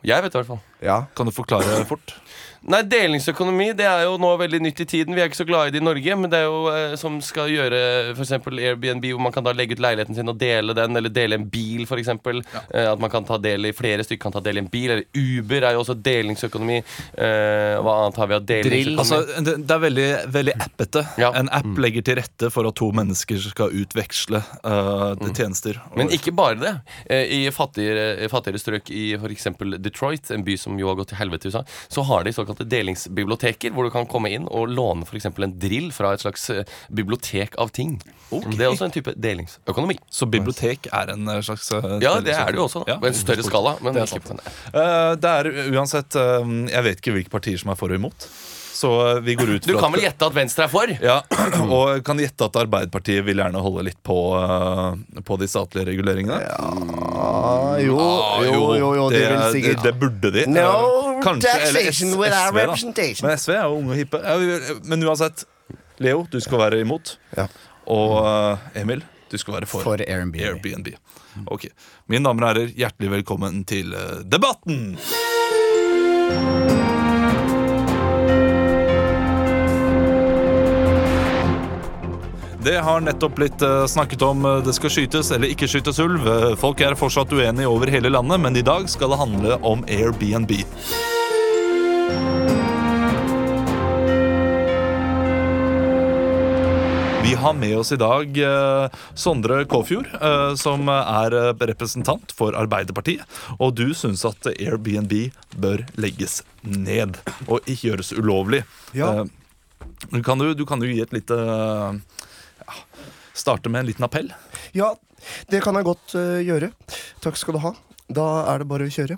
Speaker 2: jeg vet det i hvert fall.
Speaker 4: Ja.
Speaker 1: Kan du forklare fort?
Speaker 2: Nei, Delingsøkonomi det er jo nå veldig nytt i tiden. Vi er ikke så glade i det i Norge, men det er jo eh, som skal gjøre f.eks. Airbnb, hvor man kan da legge ut leiligheten sin og dele den, eller dele en bil, f.eks. Eh, at man kan ta del i flere stykker kan ta del i en bil. Eller Uber er jo også delingsøkonomi. Eh, hva annet har vi av delingsøkonomi?
Speaker 1: Altså, det, det er veldig, veldig appete.
Speaker 2: Ja.
Speaker 1: En app legger til rette for at to mennesker skal utveksle uh, tjenester.
Speaker 2: Men ikke bare det. Eh, I fattigere, fattigere strøk i f.eks. Detroit, en by som jo har gått til helvete i USA, så har de såkalte delingsbiblioteker, hvor du kan komme inn og låne f.eks. en drill fra et slags eh, bibliotek av ting. Det er også en type delingsøkonomi.
Speaker 1: Så bibliotek er en eh, slags uh,
Speaker 2: Ja, det er det jo også. Da.
Speaker 1: Ja.
Speaker 2: En større skala. Men
Speaker 1: Det er
Speaker 2: ikke
Speaker 1: sant. Eh, det er uansett eh, Jeg vet ikke hvilke partier som er for og imot. Så eh, vi går ut
Speaker 2: Du kan vel gjette at Venstre er for?
Speaker 1: Ja, og kan gjette at Arbeiderpartiet vil gjerne holde litt på, eh, på de statlige reguleringene.
Speaker 4: Ja, jo,
Speaker 1: Ah,
Speaker 4: jo, jo, jo, det vil sikkert
Speaker 1: det burde de.
Speaker 4: No
Speaker 1: Eh,
Speaker 4: taxation
Speaker 1: S-
Speaker 4: without
Speaker 1: SV, da.
Speaker 4: representation.
Speaker 1: Men SV er jo unge og hippe. Ja, vi- Men uansett, Leo, du skal være imot.
Speaker 4: Ja.
Speaker 1: Og uh, Emil, du skal være for,
Speaker 3: For Airbnb.
Speaker 1: Airbnb. Ok, Mine damer og herrer, hjertelig velkommen til uh, debatten! Det har nettopp blitt eh, snakket om eh, det skal skytes eller ikke skytes ulv. Eh, Folk er fortsatt uenige over hele landet, men i dag skal det handle om Airbnb. Vi har med oss i dag eh, Sondre Kåfjord, eh, som er representant for Arbeiderpartiet. Og du syns at Airbnb bør legges ned og ikke gjøres ulovlig.
Speaker 4: Ja.
Speaker 1: Eh, kan du, du kan jo gi et lite Starte med en liten appell.
Speaker 4: Ja, det kan jeg godt uh, gjøre. Takk skal du ha. Da er det bare å kjøre.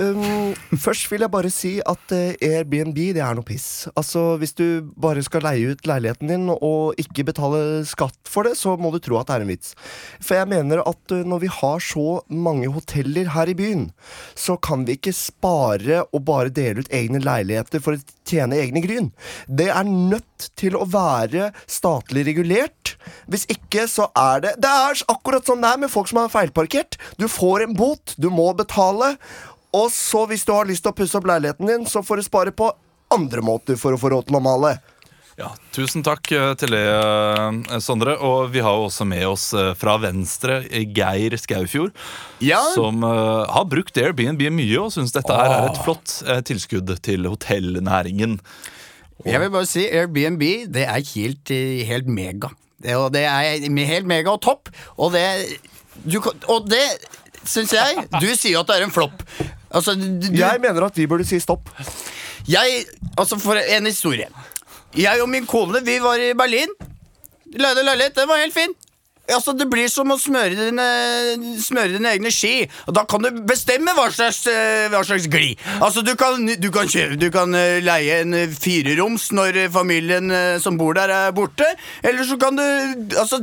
Speaker 4: Um, først vil jeg bare si at eh, Airbnb det er noe piss. Altså, Hvis du bare skal leie ut leiligheten din og ikke betale skatt for det, så må du tro at det er en vits. For jeg mener at eh, når vi har så mange hoteller her i byen, så kan vi ikke spare og bare dele ut egne leiligheter for å tjene egne gryn. Det er nødt til å være statlig regulert. Hvis ikke, så er det Det er akkurat sånn det er med folk som har feilparkert. Du får en bot, du må betale. Og så, hvis du har lyst til å pusse opp leiligheten din, så får du spare på andre måter for å få råd til å male.
Speaker 1: Ja, Tusen takk eh, til det, eh, Sondre. Og vi har jo også med oss eh, fra Venstre Geir Skaufjord.
Speaker 3: Ja.
Speaker 1: Som uh, har brukt Airbnb mye og syns dette her er et flott uh, tilskudd til hotellnæringen.
Speaker 3: Jeg vil bare si Airbnb, det er helt, helt mega. Det, og det er helt mega og topp. Og det, du, og det syns jeg. Du sier jo at det er en flopp. Altså, du,
Speaker 4: Jeg mener at vi burde si stopp.
Speaker 3: Jeg, altså for en historie. Jeg og min kone, vi var i Berlin. Leide leilighet, den var helt fin Altså, det blir som å smøre dine, smøre dine egne ski Og da kan du bestemme hva slags, eh, hva slags gli Altså, du kan, du kan, kjøre, du kan eh, leie en eh, fireroms når familien som bor der er borte Eller så kan du altså,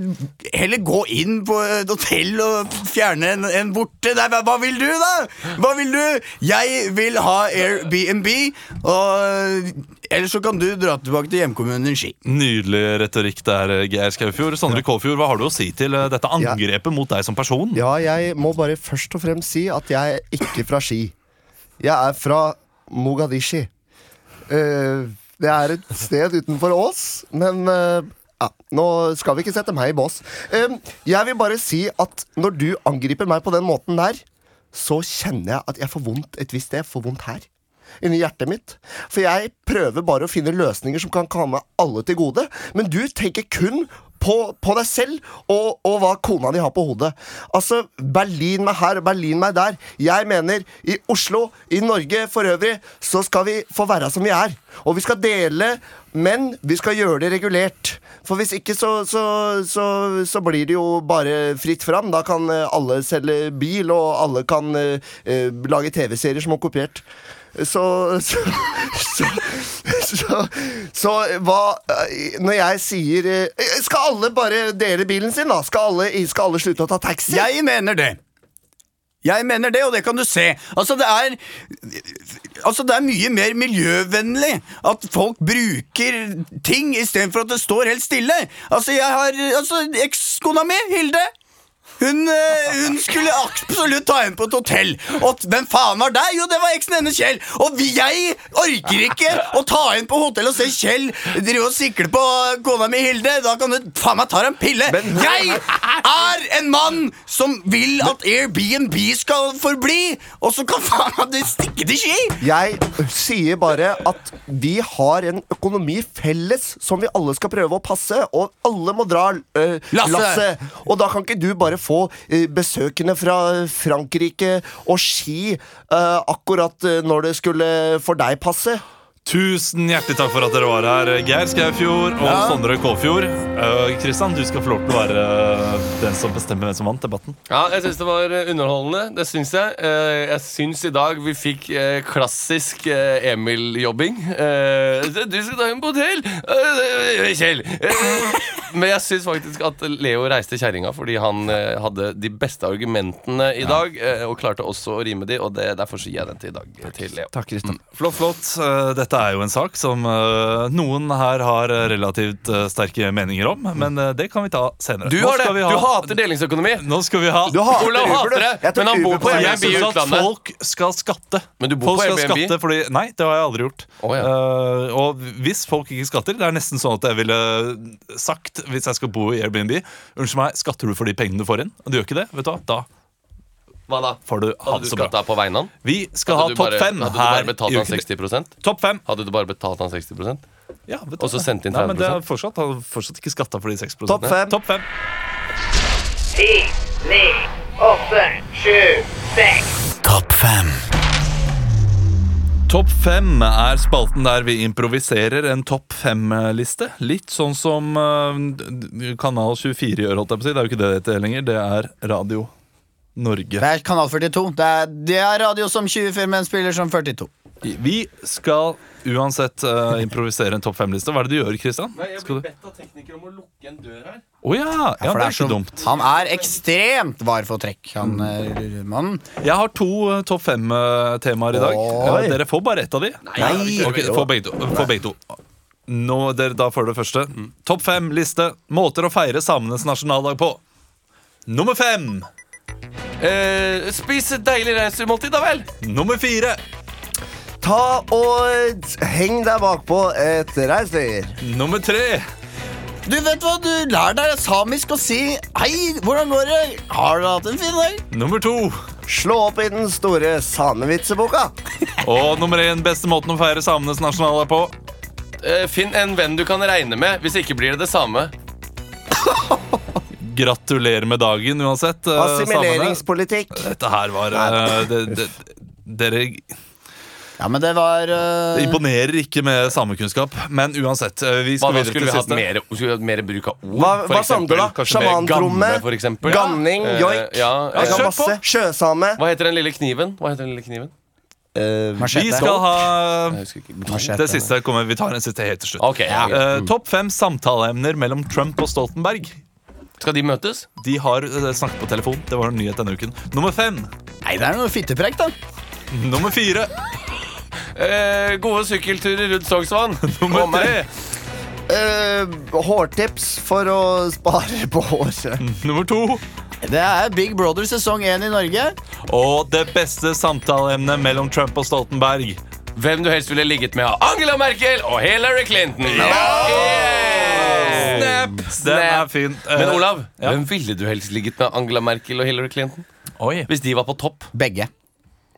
Speaker 3: heller gå inn på et hotell og fjerne en, en borte Nei, hva vil du da? Hva vil du? Jeg vil ha Airbnb Og eller så kan du dra tilbake til hjemkommunen din Ski
Speaker 1: Nydelig retorikk der, eh, Geir Skaufjord. Sondre Kåfjord, hva har du å si til eh, dette angrepet mot deg som person?
Speaker 4: Ja, jeg må bare først og fremst si at jeg er ikke fra Ski. Jeg er fra Mogadishi. Eh, det er et sted utenfor Ås, men ja, nå skal vi ikke sette meg i bås. Jeg vil bare si at når du angriper meg på den måten der, så kjenner jeg at jeg får vondt et visst sted. Får vondt her. Inni hjertet mitt. For jeg prøver bare å finne løsninger som kan komme alle til gode. Men du tenker kun på, på deg selv og, og hva kona di har på hodet. Altså, Berlin meg her Berlin meg der. Jeg mener, i Oslo, i Norge for øvrig, så skal vi få være som vi er. Og vi skal dele, men vi skal gjøre det regulert. For hvis ikke, så, så, så, så blir det jo bare fritt fram. Da kan eh, alle selge bil, og alle kan eh, eh, lage TV-serier som er kopiert. Så så, så, så så hva eh, Når jeg sier eh, Skal alle bare dele bilen sin, da? Skal alle, skal alle slutte å ta taxi?
Speaker 3: Jeg mener det jeg mener det, og det kan du se. Altså, det er Altså, det er mye mer miljøvennlig at folk bruker ting istedenfor at det står helt stille. Altså, jeg har Altså, ekskona mi, Hilde hun, eh, hun skulle absolutt ta henne på et hotell. Og hvem faen var der? Jo, det var eksen hennes, Kjell. Og jeg orker ikke å ta henne på hotell og se Kjell drive og sikle på kona mi, Hilde. Da kan du faen meg ta deg en pille. jeg er en mann som vil at Airbnb skal forbli, og så kan faen meg det stikke til ski.
Speaker 4: Jeg sier bare at vi har en økonomi felles som vi alle skal prøve å passe, og alle må dra øh,
Speaker 3: Lasse.
Speaker 4: lasset. Og da kan ikke du bare få øh, besøkende fra Frankrike og Ski øh, akkurat øh, når det skulle for deg passe.
Speaker 1: Tusen hjertelig takk for at dere var her, Geir Skaufjord og
Speaker 3: Ja.
Speaker 1: Sondre Kåfjord. Kristian, Kristian, du skal få lov til å være eh, den som bestemmer hvem som vant debatten.
Speaker 2: Ja, jeg syns det var eh, underholdende. Det syns jeg. Uh, Jeg syns i dag vi fikk eh, klassisk eh, Emil-jobbing. Eh, Du skal ta henne på hotell! Eh, Kjell! Eh, Men jeg syns faktisk at Leo reiste kjerringa fordi han eh, hadde de beste argumentene i dag, eh, og klarte også å rime de, og det, derfor gir jeg den til i dag til Leo.
Speaker 4: Takk, Kristian.
Speaker 1: Flott, flott. Eh, Dette er jo en sak som eh, noen her har eh, relativt eh, sterke meninger om, men det kan vi ta senere.
Speaker 2: Du har det!
Speaker 1: vi
Speaker 2: Du hater delingsøkonomi.
Speaker 1: Nå skal vi ha
Speaker 4: Du hater
Speaker 2: Olav
Speaker 4: Uber,
Speaker 2: hater det, men han bor på
Speaker 4: på
Speaker 2: Airbnb i utlandet.
Speaker 1: folk skal skatte.
Speaker 2: Men du bor
Speaker 1: folk
Speaker 2: på
Speaker 1: skal skatte fordi, Nei, det har jeg aldri gjort.
Speaker 2: Oh, ja.
Speaker 1: uh, og hvis folk ikke skatter Det er nesten sånn at jeg ville sagt hvis jeg skal bo i Airbnb Unnskyld meg, skatter du for de pengene du får inn? Og du gjør ikke det, vet du hva? Da
Speaker 2: Hva da?
Speaker 1: får du ha
Speaker 2: Hadde du skatta på vegne av han?
Speaker 1: Vi skal ha
Speaker 2: Hadde du
Speaker 1: topp
Speaker 2: bare-
Speaker 1: fem
Speaker 2: Hadde du
Speaker 1: her
Speaker 2: bare betalt
Speaker 1: i
Speaker 2: han
Speaker 1: Ukentlig.
Speaker 2: 60%
Speaker 1: Topp fem.
Speaker 2: Hadde du bare betalt han 60%
Speaker 1: Ja, vet du
Speaker 2: Og så
Speaker 1: hva?
Speaker 2: sendt inn
Speaker 1: Nei, men det
Speaker 2: 30%.
Speaker 1: er fortsatt, Han har fortsatt ikke skatta for de 6%
Speaker 4: Topp fem.
Speaker 1: Topp fem.
Speaker 9: Ti, ni, åtte, sju, seks.
Speaker 8: Topp fem.
Speaker 1: Topp fem er spalten der vi improviserer en topp fem-liste. Litt sånn som eh, Kanal 24 gjør, holdt jeg på å si. Det er jo ikke det det heter lenger. Det er Radio Norge.
Speaker 3: Det er Kanal 42. Det er, det er radio som 24, men spiller som 42.
Speaker 1: Vi skal uansett uh, improvisere en topp fem-liste. Hva er det du gjør, Kristian? Jeg blir
Speaker 2: bedt av teknikere om å lukke en dør her.
Speaker 1: Oh, ja! ja,
Speaker 3: ja,
Speaker 1: det er
Speaker 3: så-
Speaker 1: ikke dumt.
Speaker 3: Han er ekstremt var for trekk, han uh, mannen.
Speaker 1: Jeg har to uh, topp fem-temaer i dag.
Speaker 4: Oi.
Speaker 1: Dere får bare ett av de.
Speaker 4: Nei.
Speaker 1: okay, få begge to. Få begge to. Nå, dere, da får dere første. Topp fem-liste. Måter å feire samenes nasjonaldag på. Nummer fem.
Speaker 2: Eh, spis et deilig reinsdyrmåltid, da vel.
Speaker 1: Nummer fire.
Speaker 4: Ta og heng deg bakpå et reinsdyr.
Speaker 1: Nummer tre.
Speaker 3: Du vet hva, du lær deg samisk å si Hei, hvordan går det? Har du hatt en fin dag?
Speaker 1: Nummer to.
Speaker 4: Slå opp i den store samevitseboka.
Speaker 1: Og nummer én. Beste måten å feire samenes nasjonale på.
Speaker 2: Eh, finn en venn du kan regne med. Hvis ikke blir det det samme.
Speaker 1: Gratulerer med dagen uansett. eh.
Speaker 4: Assimileringspolitikk.
Speaker 1: Dette her var eh, det, det, Dere
Speaker 3: Ja, men det var uh...
Speaker 1: det imponerer ikke med samekunnskap. Men uansett, eh, vi skal
Speaker 2: hva,
Speaker 1: videre
Speaker 2: skulle vi hatt mer, skulle vi hatt mer bruk av ord?
Speaker 4: Hva, hva
Speaker 2: eksempel?
Speaker 4: da? Sjamantromme, ganning,
Speaker 2: Eh,
Speaker 4: joik.
Speaker 2: ja,
Speaker 1: Ja,
Speaker 2: eh,
Speaker 4: masse. Sjøsame.
Speaker 2: Hva heter den lille kniven? Hva heter den lille kniven?
Speaker 4: Uh,
Speaker 1: Vi skal ha. Det siste kommer Vi tar en siste helt til slutt.
Speaker 2: Okay, ja.
Speaker 1: uh, Topp fem samtaleemner mellom Trump og Stoltenberg.
Speaker 2: Skal de møtes?
Speaker 1: De har eh, snakket på telefon. Det var en nyhet denne uken. Nummer fem.
Speaker 3: Nei, det er noe fittepreik, da.
Speaker 1: Nummer fire.
Speaker 2: Eh, gode sykkelturer rundt Sognsvann.
Speaker 1: Nummer
Speaker 2: meg.
Speaker 1: tre.
Speaker 4: eh, hårtips for å spare på håret.
Speaker 1: Nummer to.
Speaker 3: Det er Big Brother sesong 1 i Norge.
Speaker 1: Og det beste samtaleemnet mellom Trump og Stoltenberg.
Speaker 2: Hvem du helst ville ligget med av Angela Merkel og Hillary Clinton. Yeah! Snap!
Speaker 1: Den er fin. Eh,
Speaker 2: Men Olav,
Speaker 1: ja.
Speaker 2: hvem ville du helst ligget med Angela Merkel og Hillary Clinton?
Speaker 1: Oi.
Speaker 2: Hvis de var på topp?
Speaker 3: Begge.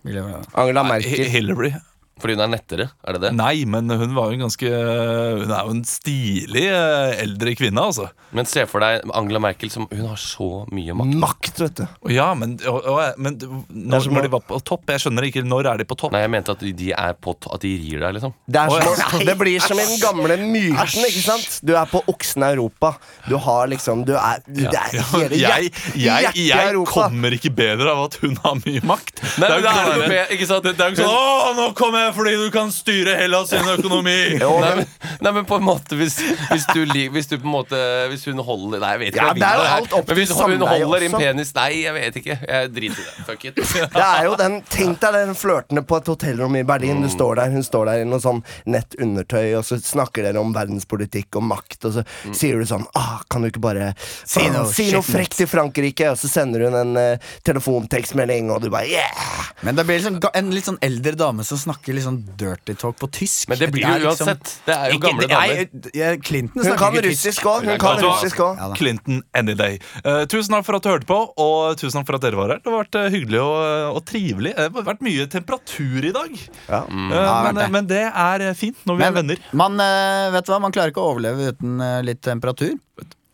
Speaker 4: Angela Merkel.
Speaker 1: Hillary.
Speaker 2: Fordi hun er nettere? Er det det?
Speaker 1: Nei, men hun var jo en ganske Hun er jo en stilig eh, eldre kvinne, altså.
Speaker 2: Men se for deg Angela Merkel som Hun har så mye makt.
Speaker 4: Makt, vet du.
Speaker 1: Ja, men, og, og, men når, når de var på topp Jeg skjønner ikke. Når er de på topp?
Speaker 2: Nei, jeg mente at de er på At de rir deg, liksom.
Speaker 4: Det, er som, det blir som i den gamle myten. ikke sant? Du er på oksen Europa. Du har liksom Du er, du, det er hele
Speaker 1: jeg, jeg,
Speaker 4: hjertet i
Speaker 1: jeg kommer ikke bedre av at hun har mye makt.
Speaker 2: Nei,
Speaker 1: det er jo ikke
Speaker 2: ikke sant?
Speaker 1: det er jo ikke sånn Å, nå kommer jeg fordi du kan styre Hellas sin økonomi!
Speaker 4: Jo,
Speaker 2: Nei,
Speaker 4: men,
Speaker 2: nei, men på en måte Hvis, hvis, du, hvis du på en måte Hvis hun holder Nei, jeg vet ikke.
Speaker 4: Ja,
Speaker 2: jeg vil
Speaker 4: det er jo
Speaker 2: her.
Speaker 4: alt opp
Speaker 2: Men hvis hun
Speaker 4: samleie
Speaker 2: holder en penis Nei, jeg vet ikke. Jeg driter i det. Fuck it.
Speaker 4: det er jo den Tenk deg den flørtende på et hotellrom i Berlin.
Speaker 1: Mm.
Speaker 4: Du står der, Hun står der i noe sånn nett undertøy, og så snakker dere om verdenspolitikk og makt, og så
Speaker 1: Mm.
Speaker 4: sier du sånn ah, Kan du ikke bare
Speaker 3: Si noe
Speaker 4: si noe frekt til Frankrike? Og så sender hun en uh, telefontekstmelding, og du bare yeah!
Speaker 3: Men det blir liksom ga- en litt sånn eldre dame som snakker litt sånn dirty talk på tysk.
Speaker 2: Men det blir jo
Speaker 3: det liksom-
Speaker 2: uansett. Det er jo
Speaker 3: Ikke-
Speaker 2: gamle damer.
Speaker 3: Clinton
Speaker 4: Hun
Speaker 3: snakker
Speaker 4: kan
Speaker 3: ikke tysk.
Speaker 4: russisk òg. Hun kan russisk òg.
Speaker 3: Ja.
Speaker 1: Clinton any day. Uh, tusen takk for at du hørte på, og tusen takk for at dere var her. Det har vært uh, hyggelig og, og trivelig. Det har vært mye temperatur i dag.
Speaker 4: Ja.
Speaker 1: mm,
Speaker 3: uh,
Speaker 1: men,
Speaker 3: det.
Speaker 1: men det er eh, fint når vi er venner.
Speaker 3: man, eh, vet du hva, man klarer ikke å overleve uten eh, litt temperatur.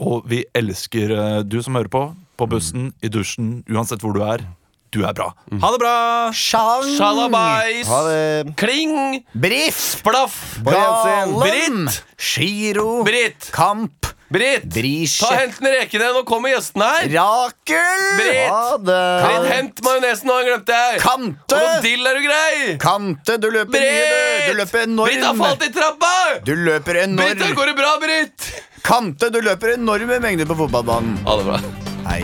Speaker 1: Og vi elsker eh, du som hører på. På bussen, i dusjen, uansett hvor du er. Du er bra. Ha det bra!
Speaker 3: Sjang,
Speaker 2: Sjalabais!
Speaker 4: Ha det.
Speaker 2: Kling!
Speaker 3: Briff,
Speaker 2: Splaff!
Speaker 3: Galen
Speaker 2: Britt!
Speaker 3: Giro,
Speaker 2: Britt!
Speaker 3: Kamp,
Speaker 2: Britt!
Speaker 3: Brisje,
Speaker 2: Ta Hent den rekene, nå kommer gjestene her!
Speaker 3: Rakel,
Speaker 2: Britt!
Speaker 4: Ha det.
Speaker 2: Britt, hent majonesen, nå har jeg glemt deg.
Speaker 3: Kante,
Speaker 2: Og dill er du grei!
Speaker 3: Kante, du løper mye, du. Du
Speaker 2: Britt!
Speaker 3: løper
Speaker 2: Britt har
Speaker 3: enorm.
Speaker 2: falt i trappa!
Speaker 3: Du løper
Speaker 2: Britt, da
Speaker 3: enorm.
Speaker 2: går det bra, Britt!
Speaker 3: Kante, du løper enorme mengder på fotballbanen.
Speaker 2: Ha det bra.
Speaker 3: Hei.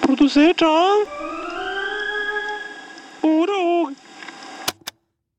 Speaker 5: Produsert av